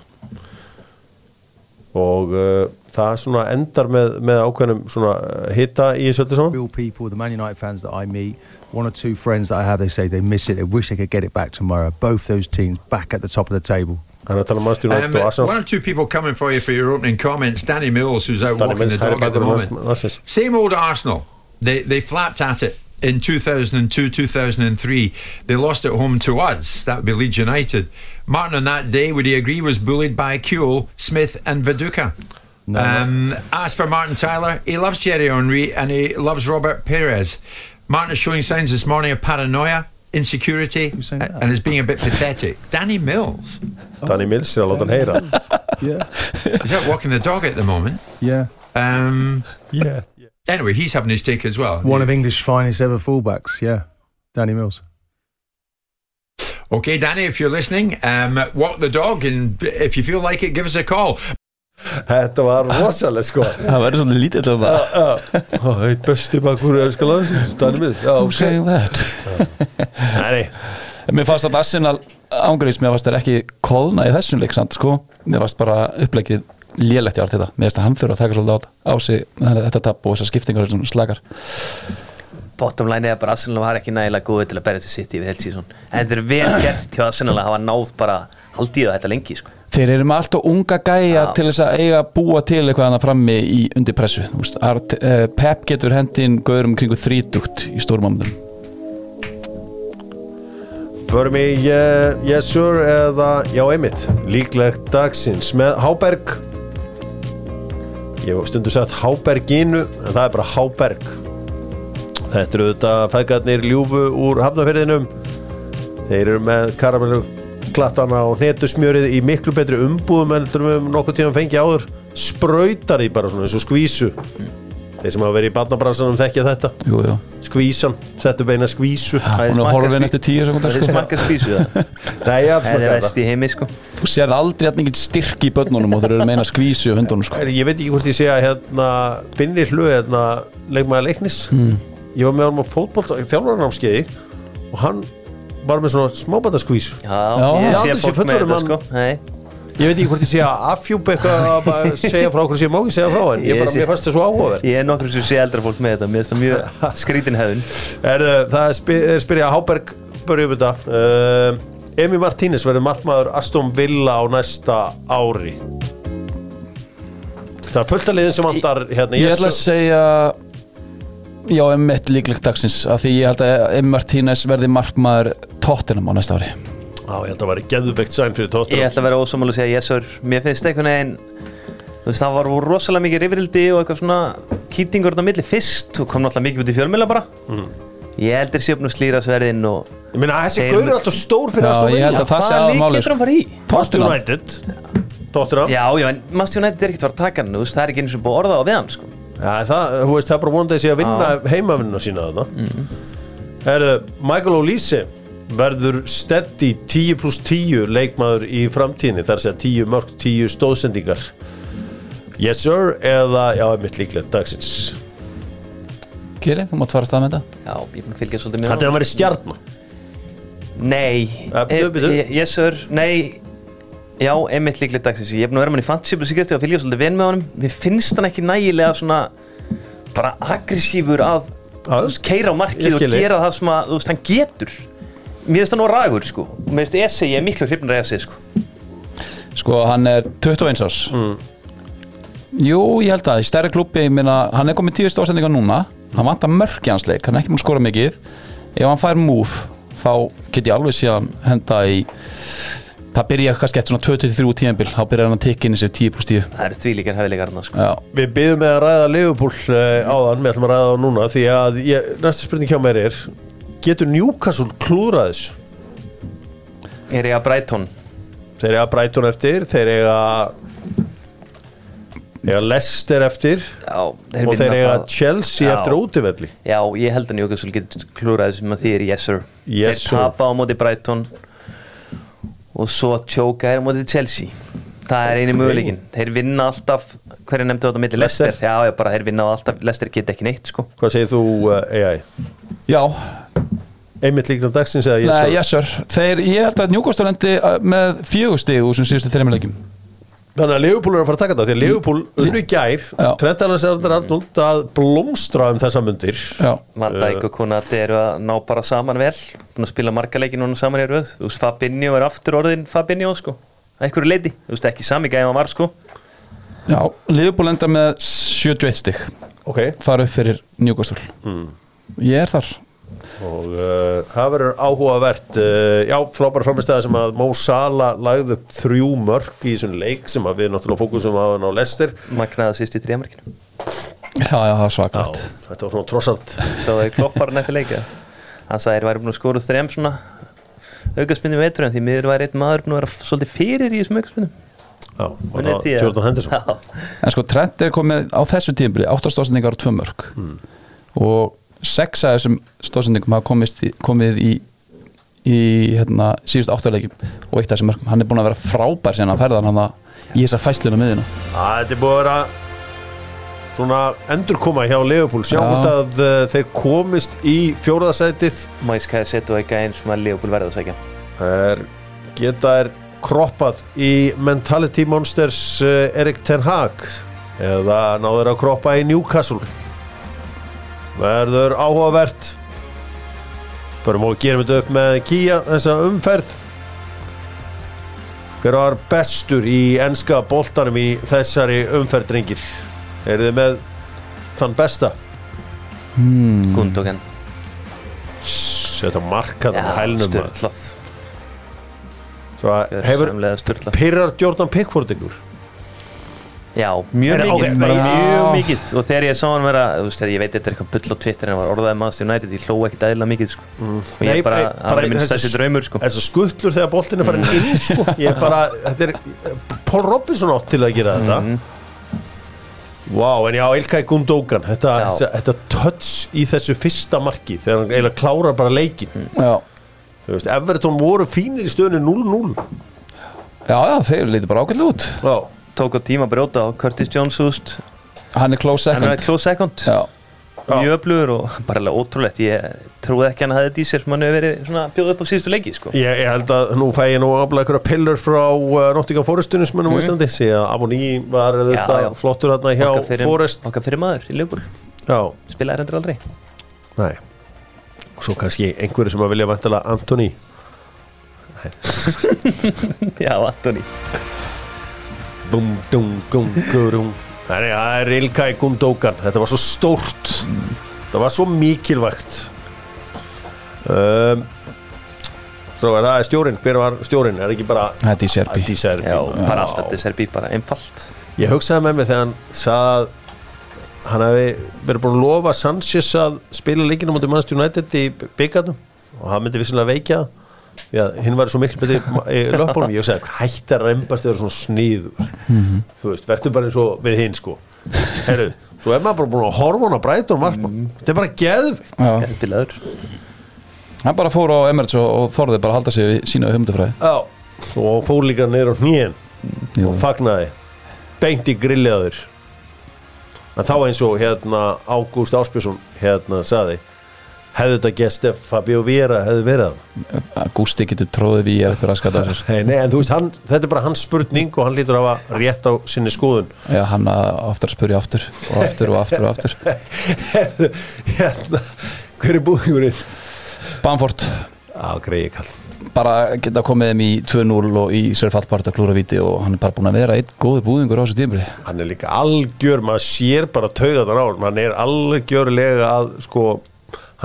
og uh, það svona endar með, með ákveðnum svona uh, hita í þessu öllu saman Real people, the Man United fans that I meet, one or two friends that I have, they say they miss it. They wish they could get it back tomorrow. Both those teams back at the top of the table. Þannig að tala um Manchester United Um, og Arsenal one or two people coming for you for your opening comments. Danny Mills, who's out Danny walking Mills the dog at the moment. Same old Arsenal. They they flapped at it in 2002, 2003. They lost at home to us. That would be Leeds United. Martin on that day, would he agree, was bullied by Kuhl, Smith, and Viduka. No, um, as for Martin Tyler, he loves Thierry Henry and he loves Robert Perez. Martin is showing signs this morning of paranoia, insecurity, Who's saying a- that? and is being a bit pathetic. Danny Mills. Danny Mills að láta hann heyra Yeah, He's out walking the dog at the moment. yeah. Um, yeah. anyway, he's having his take as well. One of English finest ever fullbacks. Yeah, Danny Mills. Okay, Danny, if you're listening, um, walk the dog, and if you feel like it, give us a call. Þetta var rosalega sko. Það verður svolítið lítið til það Það er besti bakur Elskar landsins Danni mið Já, ok. Saying that? Nei, Mér fannst að Arsenal ángrís Mér fannst það ekki kóðna í þessum leik samt, sko. Mér fannst bara upplegið lélegt í allt þetta. Mér finnst að hann fyrir að taka svolítið á á sig þannig að þetta tap og þessar skiptingar sem slakar. Bottom line er bara Arsenal var ekki nægilega góði til að berja til sitt yfir helsíðsson en þetta er vel gert hjá Arsenal að hafa náð bara haldið á þetta lengi sko. Þeir eru með allt og unga gæja Já. til þess að eiga að búa til eitthvað hana frammi í undir pressu. Uh, Pep getur hendin gaurum kringu þrítugt í stórmámundum Förum í uh, Yes Sir eða Já einmitt. Líklegt dagsins með Háberg. Ég hef stundu sagt Háberginu en það er bara Háberg. Þetta eru auðvitað fæðgarnir ljúfu úr hafnafyrðinum Þeir eru með karamellu klattana og hnetusmjörið í miklu betri umbúðum en við höfum nokkuð tíðan fengið áður. Sprautar í bara svona eins og skvísu. Þeir sem hafa verið í barnabransanum þekkja þetta. Jú, jú. Skvísan, settu beina skvísu. Það er Hún er smakkað horfin skví- eftir tíu sekundar [laughs] það er smakkað spísu það er smakað vest í heimi sko. Þú sérð aldrei að mikið styrk í börnunum og þeir eru meina skvísu á hundunum sko. Er, ég veit ekki hvort ég sé að hérna Binni Hlu, hérna, leikmaður leiknis. Mm. ég var með hann á fótbolt þjálfarnámskeiði og hann var með svona smábændaskvís já, Já. ég sé fólk með þetta sko. Nei. ég veit ekki hvort ég sé að afhjúpa eitthvað að bara [laughs] segja frá okkur sem ég má ekki segja frá en ég, Ég bara, sé- mér fannst það svo áhugavert. Ég er nokkur sem sé eldra fólk með þetta mér finnst það mjög [laughs] skrítin hefðun er, það er spi, er spyrja Háberg börjum þetta. Uh, Emi Martínez verður markmaður Aston Villa á næsta ári. Það er fullt að liðin sem vantar hérna, Ég ætla að segja Já, emitt líklegt dagsins af því ég held að Emi Martínez verði markmaður tóttinum á næsta ári. Já, ég held að það væri geðveikt sæn fyrir ég tóttunum ætla að vera ósámála að segja yes sir. Mér finnst einhvern veginn þú veist það var rosalega mikið rifrildi og eitthvað svona kýtingur á milli fyrst og kom náttúrulega mikið út í fjölmjöla bara. Ég heldur sé upp nú slýra sverðin og Ég meina, þessi Þeir- gaur er alltaf stór fyrir ég held að það sé hvaða aðal lík getur hann í? Já, já, en Master United er ekkert fara að taka hann þú veist, það er ekki eins og búið að orða á við hann sko. Já, það, þú veist, það er bara vonandi að sé að vinna heimavinnuna sína þarna. Mm. Herðu, Michael O'Leary verður steady 10 pluss 10 leikmaður í framtíðinni þar sé að 10 mörg, 10 stóðsendingar. Yes sir, eða, já, mitt líklegt dagsins. Kili, þú mátt fara að stað með þetta. Já, ég er búin að fylgja svolítið með Þetta er að vera stjarn Nei, Ja, bíddu, bíddu. eh, yes sir, nei Já, einmitt líklega dagsins. Ég er búin að vera mann í fantasy og síkast og fylgja svolítið ven með honum. Mér finnst hann ekki nægilega svona bara aggressífur að keira á markið og gera það sem að þú veist, hann getur. Mér finnst hann á ragur sko. Mér finnst Esse, ég er miklu hrifnur Esse sko. Sko, hann er 21 ás Jú, ég held að í stærri klubbi, ég meina, hann er komið tíu stóðsendingar núna. Hann vantar mörk í hans leik, hann er ekki múin að skora mikið. Ef hann fær move þá get ég alveg síðan henda í það byrja kannski eftir svona 23 tíðanbíl þá byrjar hann að tekja inn í sig 10 pluss 10 Það eru því líkar hefðilegar hann sko. Já, Við byggðum með að ræða Liverpool uh, áðan, við ætlum að ræða það núna því að ég, næsta spurning hjá mér er getur Newcastle klúðrað þessu? Er ég að Brighton. Þeir eiga Brighton eftir, þeir eiga eiga Leicester eftir Já, og þeir eiga Chelsea Já. eftir útivelli. Já, ég held að Newcastle getur klúrað sem að því er yes sir. Yes, Þeir sir. tapa á móti Brighton og svo tjóka er á móti Chelsea. Það er eini möguleikin Þeir vinna alltaf, hverju nefndu þetta milli? Leicester. Leicester? Já, já, bara þeir vinna alltaf, Leicester get ekki neitt sko. Hvað segir þú uh, AI? Já. Einmitt líknum dagsins eða ég Nei, svo yes sir Þeir, ég held að Newcastle endi uh, með fjögusti úr sem síðustu þreymur leikjum Þannig að Liverpool er að fara að taka þetta því að Liverpool unnu gær. Já. Trent Alexander Arnold að blómstra um þessa mundir. Van Dijk og Konati eru að ná bara saman vel. Búin að spila margaleikin núna saman í röð Þú veist, Fabinho er aftur orðin Fabinho sko. Að einhverju leiti, þú veist ekki sami gæði hann var sko. Já Liverpool enda með 71 stig. Ok, fara upp fyrir Newcastle. Ég er þar og uh, það verður áhugavert uh, Já, frábæra framistæða sem að Mo Salah lagði upp þrjú mörk í þessum leik sem að við náttúrulega fókusum á hann á Leicester. Magnaða sýst í þrjamarkinu Já, já, það Já, svakvægt þetta var svona trossalt. Svo það er kloppar nætti leika Hann sagði þeir væri búin að skóra þrjum svona aukaspinni veitur en því miður væri einn maður búin að vera svolítið fyrir í þessum aukaspinnum Já, og það var Jordan Henderson. Já, En sko Trent er komið á þessu tímbili 8 stóðsendingar og 2 mörg og 6 af þessum stóðsendingum hafa komist í, komið í í hérna, síðust áttuleikjum og eitt af þessum mörgum hann er búin að vera frábær síðan að ferðan hann í þessa fæsluna miðina að þetta er búið að vera svona endurkoma hjá Leopold sjá Já. hvort að uh, þeir komist í fjóraðasætið Mæska setu ekki einn sem að Leopold verða að segja er, geta er kroppað í Mentality Monsters uh, Erik Ten Hag. Eða náður að kroppa í Newcastle verður áhugavert. Förum og gerum þetta upp með Kia þessa umferð. Hver var bestur í enska boltanum í þessari umferð drengir? Eru þið með þann besta? Hmm. Gundogan. Setja markað á hælnum maður. styrlað Svo að hefur pyrrar Jordan Pickford ykkur Já, mjög Er- mikið, ok, bara já. mjög mikið. Og þegar ég sá hann vera, þú veist, ég veit þetta er eitthvað bull á Twitter en hann var orðaði maður United, ég hló ekki dæla mikið sko. og ég Nei, bara, það var minn þessi- stærsti draumur sko. þessar skuttlur þegar boltin er farin inn sko. ég er bara, þetta er Paul Robinson átt til að gera þetta. Mhm. Vá, en já, Ilkay Gundogan þetta, þetta, þetta touch í þessu fyrsta marki þegar hann eiginlega klárar bara leikin Já, þú veist, Everton voru fínir í stöðinu 0-0 já, já þeir lítið bara ágætlega út. Já, tók á tíma að brjóta á Curtis Jones úst, Hann er close hann er second. close second. Já, Já. mjög öflugur og bara alveg ótrúlegt. Ég trúði ekki að hann hefði dísir sem hann hefur verið svona bjóð upp á síðustu leiki sko. ég, ég held að nú fæ ég nú aflega einhverja pillar frá uh, Nottingham Forestinu sem er nú á Íslandi því að Avoni var þetta Mhm. já. flottur hérna hjá okkar fyrir, Forest. okkar fyrir maður í Leopold Já, spilaði hendur aldrei. Nei. Og svo kannski einhverju sem að vilja vantala Antoni [laughs] já, Antoni Bum, dum, gum, gurum. Það er Ilkay Gundogan. Þetta var svo stórt. Það var svo mikilvægt. Um, Svo er það stjórin Hver var stjórin? Er ekki bara er Adi Serbi já, bara allt er Serbi, bara einfalt. Ég hugsaði með mig þegar hann sagði að hann hefði verið búin að lofa Sanchez að spila leikinu mútið Manchester United í byggarnum og hann myndi vissilega veikja það því að hinn var svo miklu betri í löpunum ég hugsaði, hætti að reymbast þegar svona sníður þú veist, verður bara eins og við hinn sko. Heru, svo er maður bara búin að horfa hann að bræta um markmann þetta er bara geðvikt Já, Gerpilaður hann bara fór á Emirates og, og þorði bara að halda sig við sína humdufræði Já, og fór líka niður á hnýjan Jú. og fagnaði. Beint í grilliðaður en þá eins og hérna Ágúst Áspjörsson hérna saði hefðu þetta gest ef Fabio Vera hefði verið það Gústi getur tróðið við sér. Nei, nei, en þú veist, hann, þetta er bara hans spurning og hann lítur að hafa rétt á sinni skoðun. Já, hann aftur að spurja aftur og aftur og aftur og aftur. [laughs] Hérna, hver er búðingurinn? Bamford. Á, greiði kall. Bara geta komið þeim í 2-0 og í sér fallpart að klúra viti og hann er bara búin að vera einn góði búðingur á þessu tímri hann er líka algjör, maður sér bara tauga á honum, hann er algjörlega að sko,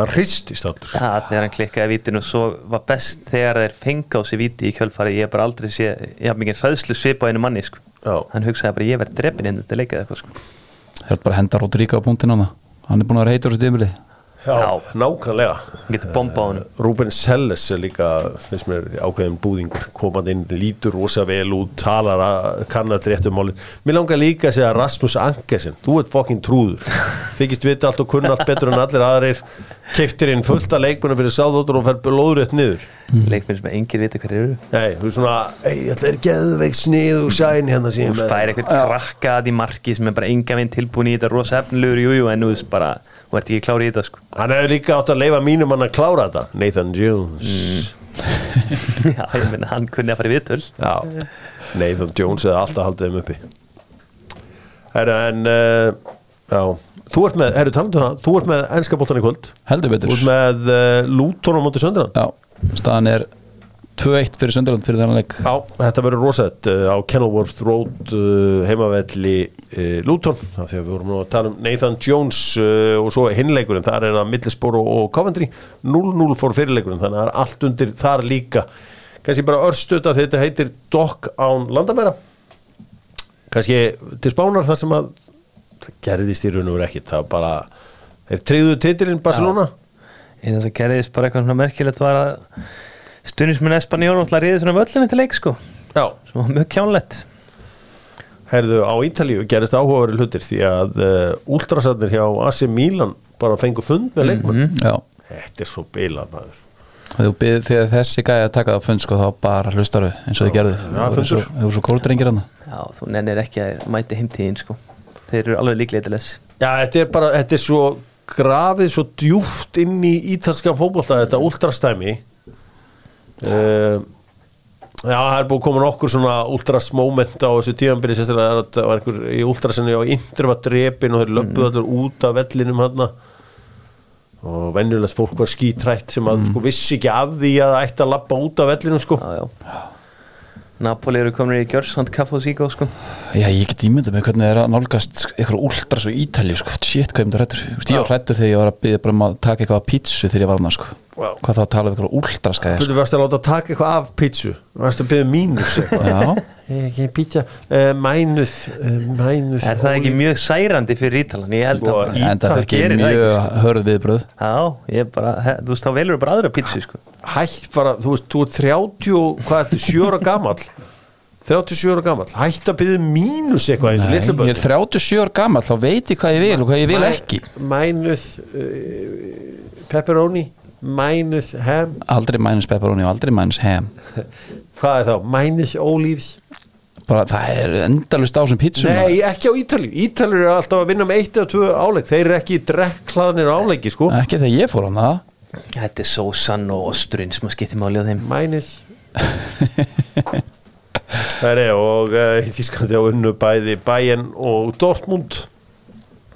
hann hristist allur. Já, þegar hann klikkaði vítinu svo var best þegar þeir fengi á sig víti í kjölfari ég hef bara aldrei sé, ég haf mikið hræðslu svip á einu manni sko. Hann hugsaði bara ég verð drefin inn þetta leikað eitthvað sko. Það er bara henda Rodríka á punktin á það hann er búin að vera heitur á þessu tímri Já, Já. nákvæmlega. Hann hann Ruben Selles er líka finnst mér ákveðin búðingur. Komandi inn, lítur rosa vel út talar að kannar til réttum málin mér langar líka að segja Rasmus Ankersen. Þú ert fokkin trúður. [laughs] Þykist vita allt og kunna allt betur en allir aðrir keiftir inn fullt af leikmunum fyrir sáðóttur og fer lóðrétt niður. Leikminn sem enginn viti hverju eru. Nei, þú er svona, ei, þetta er geðveik snið og sæn hérna sem ég þú er fær eitthvað krakka að í marki sem er bara enga veginn tilbúin í þetta rosa efnilegur jújú en þú veist bara þú ert ekki klári í þetta sko. hann hefur líka átt að leifa mínum hann að klára þetta Nathan Jones. [laughs] Já, ég menna hann kunni að fara í viðtöl. Já, Nathan Jones hefði alltaf haldið þeim uppi. Herra, en uh, já, þú ert með, herru talandu það þú ert með ennska boltan í kvöld. Heldur þú betur ert með uh, Luton á móti Söndrand Já, staðan er 2-1 fyrir Sönderland fyrir þennan leik. Já, þetta verður rosett uh, á Kenilworth Road uh, heimavelli því að við vorum nú að tala um Nathan Jones og svo hinleikurinn, þar er það Middlesbrough og Coventry. 0-0 fór fyrirleikurinn, þannig að það er allt undir þar líka. Kannski bara örstuð að þetta heitir Dock án landamæra. Kannski til spánar þar sem að það gerðist í raun og verið ekkit það var bara, þeir treyðu titilinn Barcelona. Eina sem gerðist bara eitthvað svona merkilegt var að stundisminn Espanjól náttúrulega riði svona völlinu til leik sko. Já, sem var mjög kjánlegt. Herðu, á Ítalíu gerist áhugaverið hlutir því að uh, últrasarnir hjá AC Milan bara fengu fund með leikmann. Já, Þetta er svo bilað maður. Þegar, þú þegar þessi gæði að taka það fund sko, þá bara hlustaru eins og þið gerðu. Voru fundur. svo, svo kóldrengir hann Já, þú nennir ekki að mæti heimtíðin sko Þeir eru alveg líklega til þess. Já, þetta er bara, þetta er svo grafið svo djúft inn í ítalskan fótbolta þetta ultrastæmi. Uh, Já, það er búið að koma nokkur svona ultras moment á þessu tíðanbyrði sérstaklega að það var einhver í ultrasinni og Inter var drepin og þeir löpuðu allir út af vellinum hann og venjulegt fólk var skítrætt sem að sko vissi ekki af því að það ætti að lappa út af vellinum sko. Já, já Napoli eru komin í Gjörsand Kaff og Síkó sko. Já, ég get ímyndað með hvernig það er að nálgast eitthvað úldra svo ítalju, sko, shit, hvað hrættur Þú veist, ég var hrættur þegar ég var að byggja bara um að taka eitthvað pítsu þegar ég var hann, sko Vá. Hvað þá að tala um eitthvað úldra skæði, Þú varst að láta taka eitthvað af pítsu? Þú varst að byggja mínus eitthvað? Sko uh, mænuð uh, Mænuð Er það ekki mjög særandi fyrir Ítalan? Ég held Sko, að bara í- en þetta er ekki það mjög ekki, hörð viðbröð Já, ég bara, he, þú veist, þá velur bara aðra pítsu sko. Hætt bara, þú veist, þú er 30 og- Hvað ertu, 7 ára gamall? 37 ára gamall. Hætt að byggja mínus eitthvað eins og Nei, ég er 37 ára gammal, þá veit ég hvað ég vil og hvað ég vil ekki. Mænuð uh, Pepperoni Mænuð ham. Aldrei mænus pepperoni og aldrei mænus ham. [laughs] Hvað er þá? Mænuð ólífs? Bara það er endalust á sem pítsum Nei, ekki á Ítalíu. Ítalíu eru alltaf að vinna með eitt eða tvö áleik. Þeir eru ekki drekklaðnir áleiki, sko. Ekki þegar ég fór hann það Þetta er sósan og osturinn sem að skipti máli á þeim. Mænis Það er ég og uh, í Þískandi á unnu bæði Bayern og Dortmund.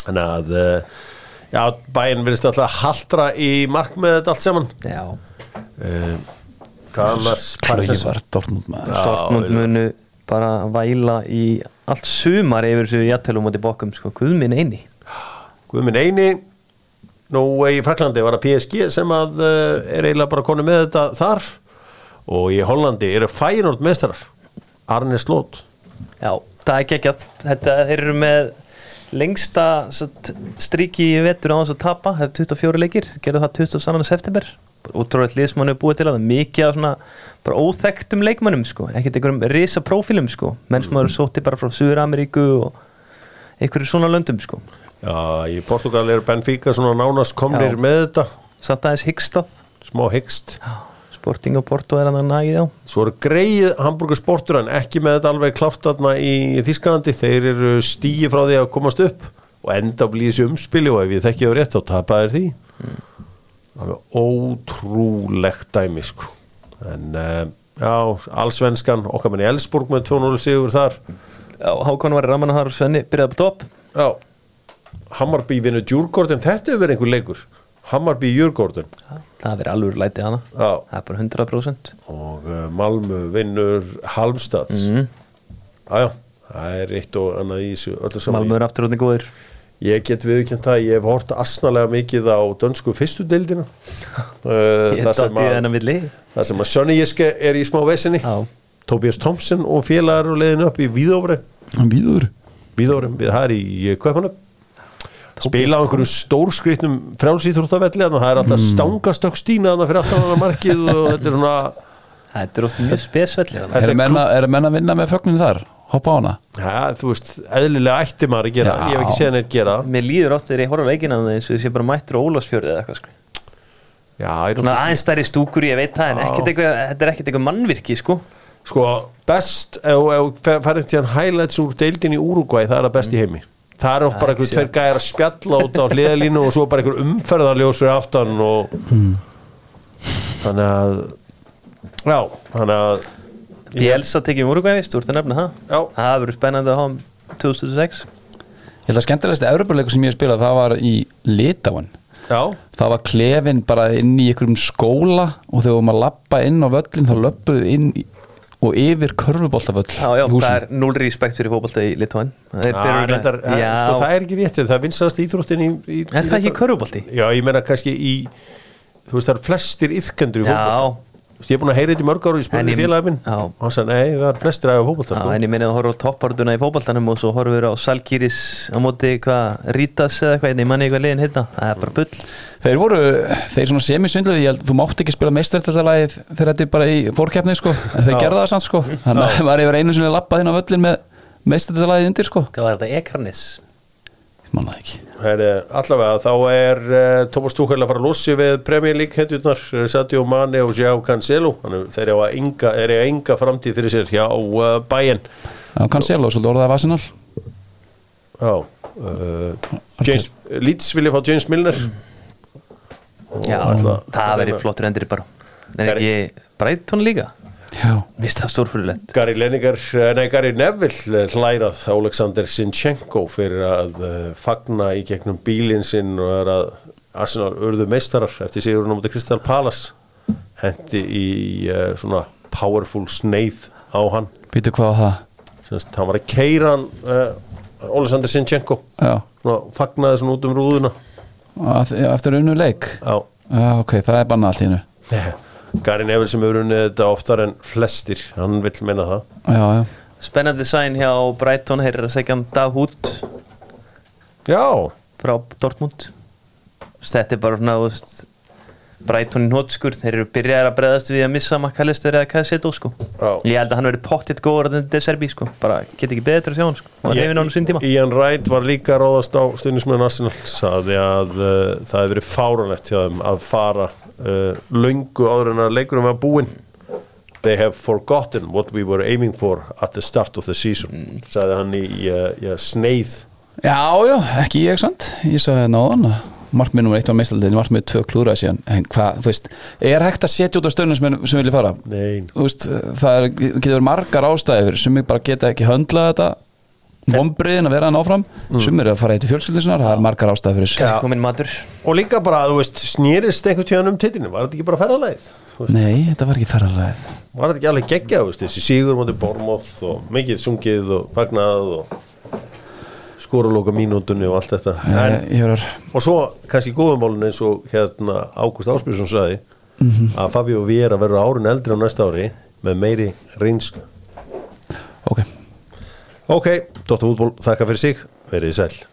Þannig að uh, já, Bayern verðist alltaf haldra í mark með þetta allt saman. Já, Klögi Saint- var Dortmund maður. Dortmund munu bara væla í allt sumar yfir þessu jættelum átti bókum sko, Guð minn eini. Guðminn Eini. Nú í Fraklandi var að PSG sem að uh, er eiginlega bara konu með þetta þar. Og í Hollandi eru Feyenoord mestrar Arne Slót Já, það er geggjað. Þetta, þeir eru með lengsta satt, stríki í vetur á þess að tapa þetta er 24 leikir, gerðu það 22. september útráðið lið sem hann er búið til að það mikið af svona bara óþekktum leikmönnum sko, ekkert einhverjum risa prófílum sko, menn sem eru sótti bara frá Suður Ameríku og einhverju svona löndum sko. Já, í Portugal eru Benfica svona nánast komnir Já. með þetta. Samt aðeins hyggstað smá hyggst Sporting og Porto er hann að nægið á svo eru greið Hamburger sportur en ekki með þetta alveg klárt þarna í Þískalandi þeir eru stíi frá því að komast upp og enda að blíða þessu umspili og ef ég þekki það rétt þá tapaðir því. Alveg ótrúlegt dæmi sko. En uh, já, allsvenskan okkar menn í Elsborg með 2-0 sigur þar. Já, Hákon var í raman þar og Svenni byrjaði på topp. Já, Hammarby vinur Djurgården þetta hefur verið einhver leikur Hammarby Djurgården það verið alveg lætið hana. Já. Það er bara 100% og uh, Malmö vinnur Halmstads mm. jájá, það er eitt og annað í þessu öllu saman. Malmö er aftur út í góðir. Ég get viðkjönd það, ég hef hort asnalega mikið á dönsku fyrstu deildina. Uh, [laughs] Ég það, sem að, það sem að Sönni Jeske er í smá vesinni. Tobias Thompson og félagar og leiðin upp í Víðófri Víðófri, það er í Kaupanöf spila á einhverju stórskritnum frjálsýþróttavelli þannig að það er alltaf stangastökk stína þannig fyrir aftan hana markið og [laughs] þetta er svona þetta er oft mjög spesvellir Þetta Er er menna, er menna að vinna með fögninu þar? Hoppa á hana? ja, þú veist, eðlilega ætti maður að gera Já. ég hef ekki séð neitt gera Mér líður oft þegar ég horf á leikina þannig eins og ég sé bara mættur á Ólafsfjörði eða eitthvað sko. já, ég Svona aðeins stærri stúkur ég veit það en Já. ekkert eitthvað, þetta er ekkert eitthvað mannvirki sko. sko, best ef ef færið til hann highlights úr deildin í Úrugvæ, það er að best í heimi það er oft bara einhverju tveir gæjar að spjalla út á hliðalínu og svo bara einhver umferðarljós fyrir aftan og þannig að já, þannig að Bielsa tekið um úrugvæðist, þú ert að nefna það. Já, Það verður spennandi að hafa um 2006 Ég held að skemmtilegasti Evropuleikur sem ég hef spilað það var í Litáin já, Það var klefin bara inn í einhverjum skóla og þegar maður lappa inn á völlin þá löppuðu inn í, og yfir körfuboltavöll Já, já, í húsinu. það er núl respekt fyrir fótbolta í Litváin Það er, Já, byrjun- reyndar, já, sko, það er ekki rétt það er vinstast íþróttin í, í Er það ekki körfubolti? Já, ég meina kannski í þú veist það eru flestir yðkendur í fótboll Já, ég er búin að heyra þetta í mörg ára og ég En spurði já. og hann sagði, nei, það er flestir aðeins já, sko. en ég minni að horfa á toppartuna í fótboltanum og svo horfur á Salkýris á móti hvað, Rítas eða eitthvað, ég manni eitthvað liðin hérna Það er bara bull. Þeir voru, þeir svona semisvindluði ég held, þú mátt ekki spila meistartættalagið þegar þetta er bara í fórkeppni sko. En þeir gerða það samt sko. Þannig að maður yfir einu sinni lappað inn á völlin með meistartættalagið undir sko. Hvað var þetta, Ekranis? Manna ekki. Heri, allavega þá er uh, Thomas Tuchel að fara að lossi við Premier League hetjurnar Sadio Mane og Joao Cancelo. Þeir eru að enga, er að enga framtíð fyrir sér hjá uh, Bayern. Já, Cancelo, svolítið orðað af Arsenal. Já uh, James, Leeds vilja fá James Milner. Já, það verið flottur endur bara. En ekki Brighton líka Það stórfyrirlegt Gary eh, nei Gary Neville eh, hlærað Alexander Sinchenko fyrir að uh, fagna í gegnum bílinn sinn og er að Arsenal urðu meistarar eftir sigurinn á móti Crystal Palace. Hendi í uh, svona powerful sneið á hann. Býtu hvað á það? Sennst, hann var að keira hann uh, Alexander Sinchenko svona, fagnaði svona út um rúðuna. Að- eftir unnu leik? Já. Já, ok, það er bannað allt í hennu Gary Neville sem hefur unnið þetta oftar en flestir hann vill meina það. Já, já, Spennandi sæn hjá Brighton Þeir eru að segja um Dag Hút Já, frá Dortmund. Þetta er bara svona Brighton í nótskur Þeir eru byrjaðir að bregðast við að missa Makkalister eða Kassetto sko. Já. Ég held að hann verið pottitt góður en þetta er Serbi sko. Bara get ekki betur að sjá hann sko. Og hann hefði nánu sín tíma. Ian Wright var líka að ráðast á stundismenn Arsenal saði að uh, það hefði verið fárunlegt hjá þeim að fara uh, löngu áður en að leikunum var búinn. They have forgotten what we were aiming for at the start of the season saði hann í uh, ja, sneið. Já, já, ekki ég sant? Ég sagði náðan að markmið nummer eitt var meistaldið markmið tvö klúra síðan. En hvað, þú veist, er hægt að setja út á stöðnum sem, sem vilja fara? Nei, þú veist, það er, getur margar ástæður sem ég bara geta ekki höndlað þetta vombriðin að vera hann áfram sem eru að fara eitt í fjölskyldusinnar, það er margar ástæður fyrir þessu. Komin matur. Og líka bara, þú veist, snýrist einhvern tíðan um titinu, var þetta ekki bara ferðalæð? Nei, þetta var ekki ferðarlega Var þetta ekki alveg geggja, þú veist, þessi sigur mútið Bormoth og mikið sungið og fagnað og skorulóka mínútunni og allt þetta. En, Ég hefur og svo kannski góðumálun eins og hérna Ágúst Áspjörsson sagði að Fabio Viera verður árin eldri á næsta ári með meiri reynslu. Ok ok, Dóttar fútból, þakka fyrir sig verið sæl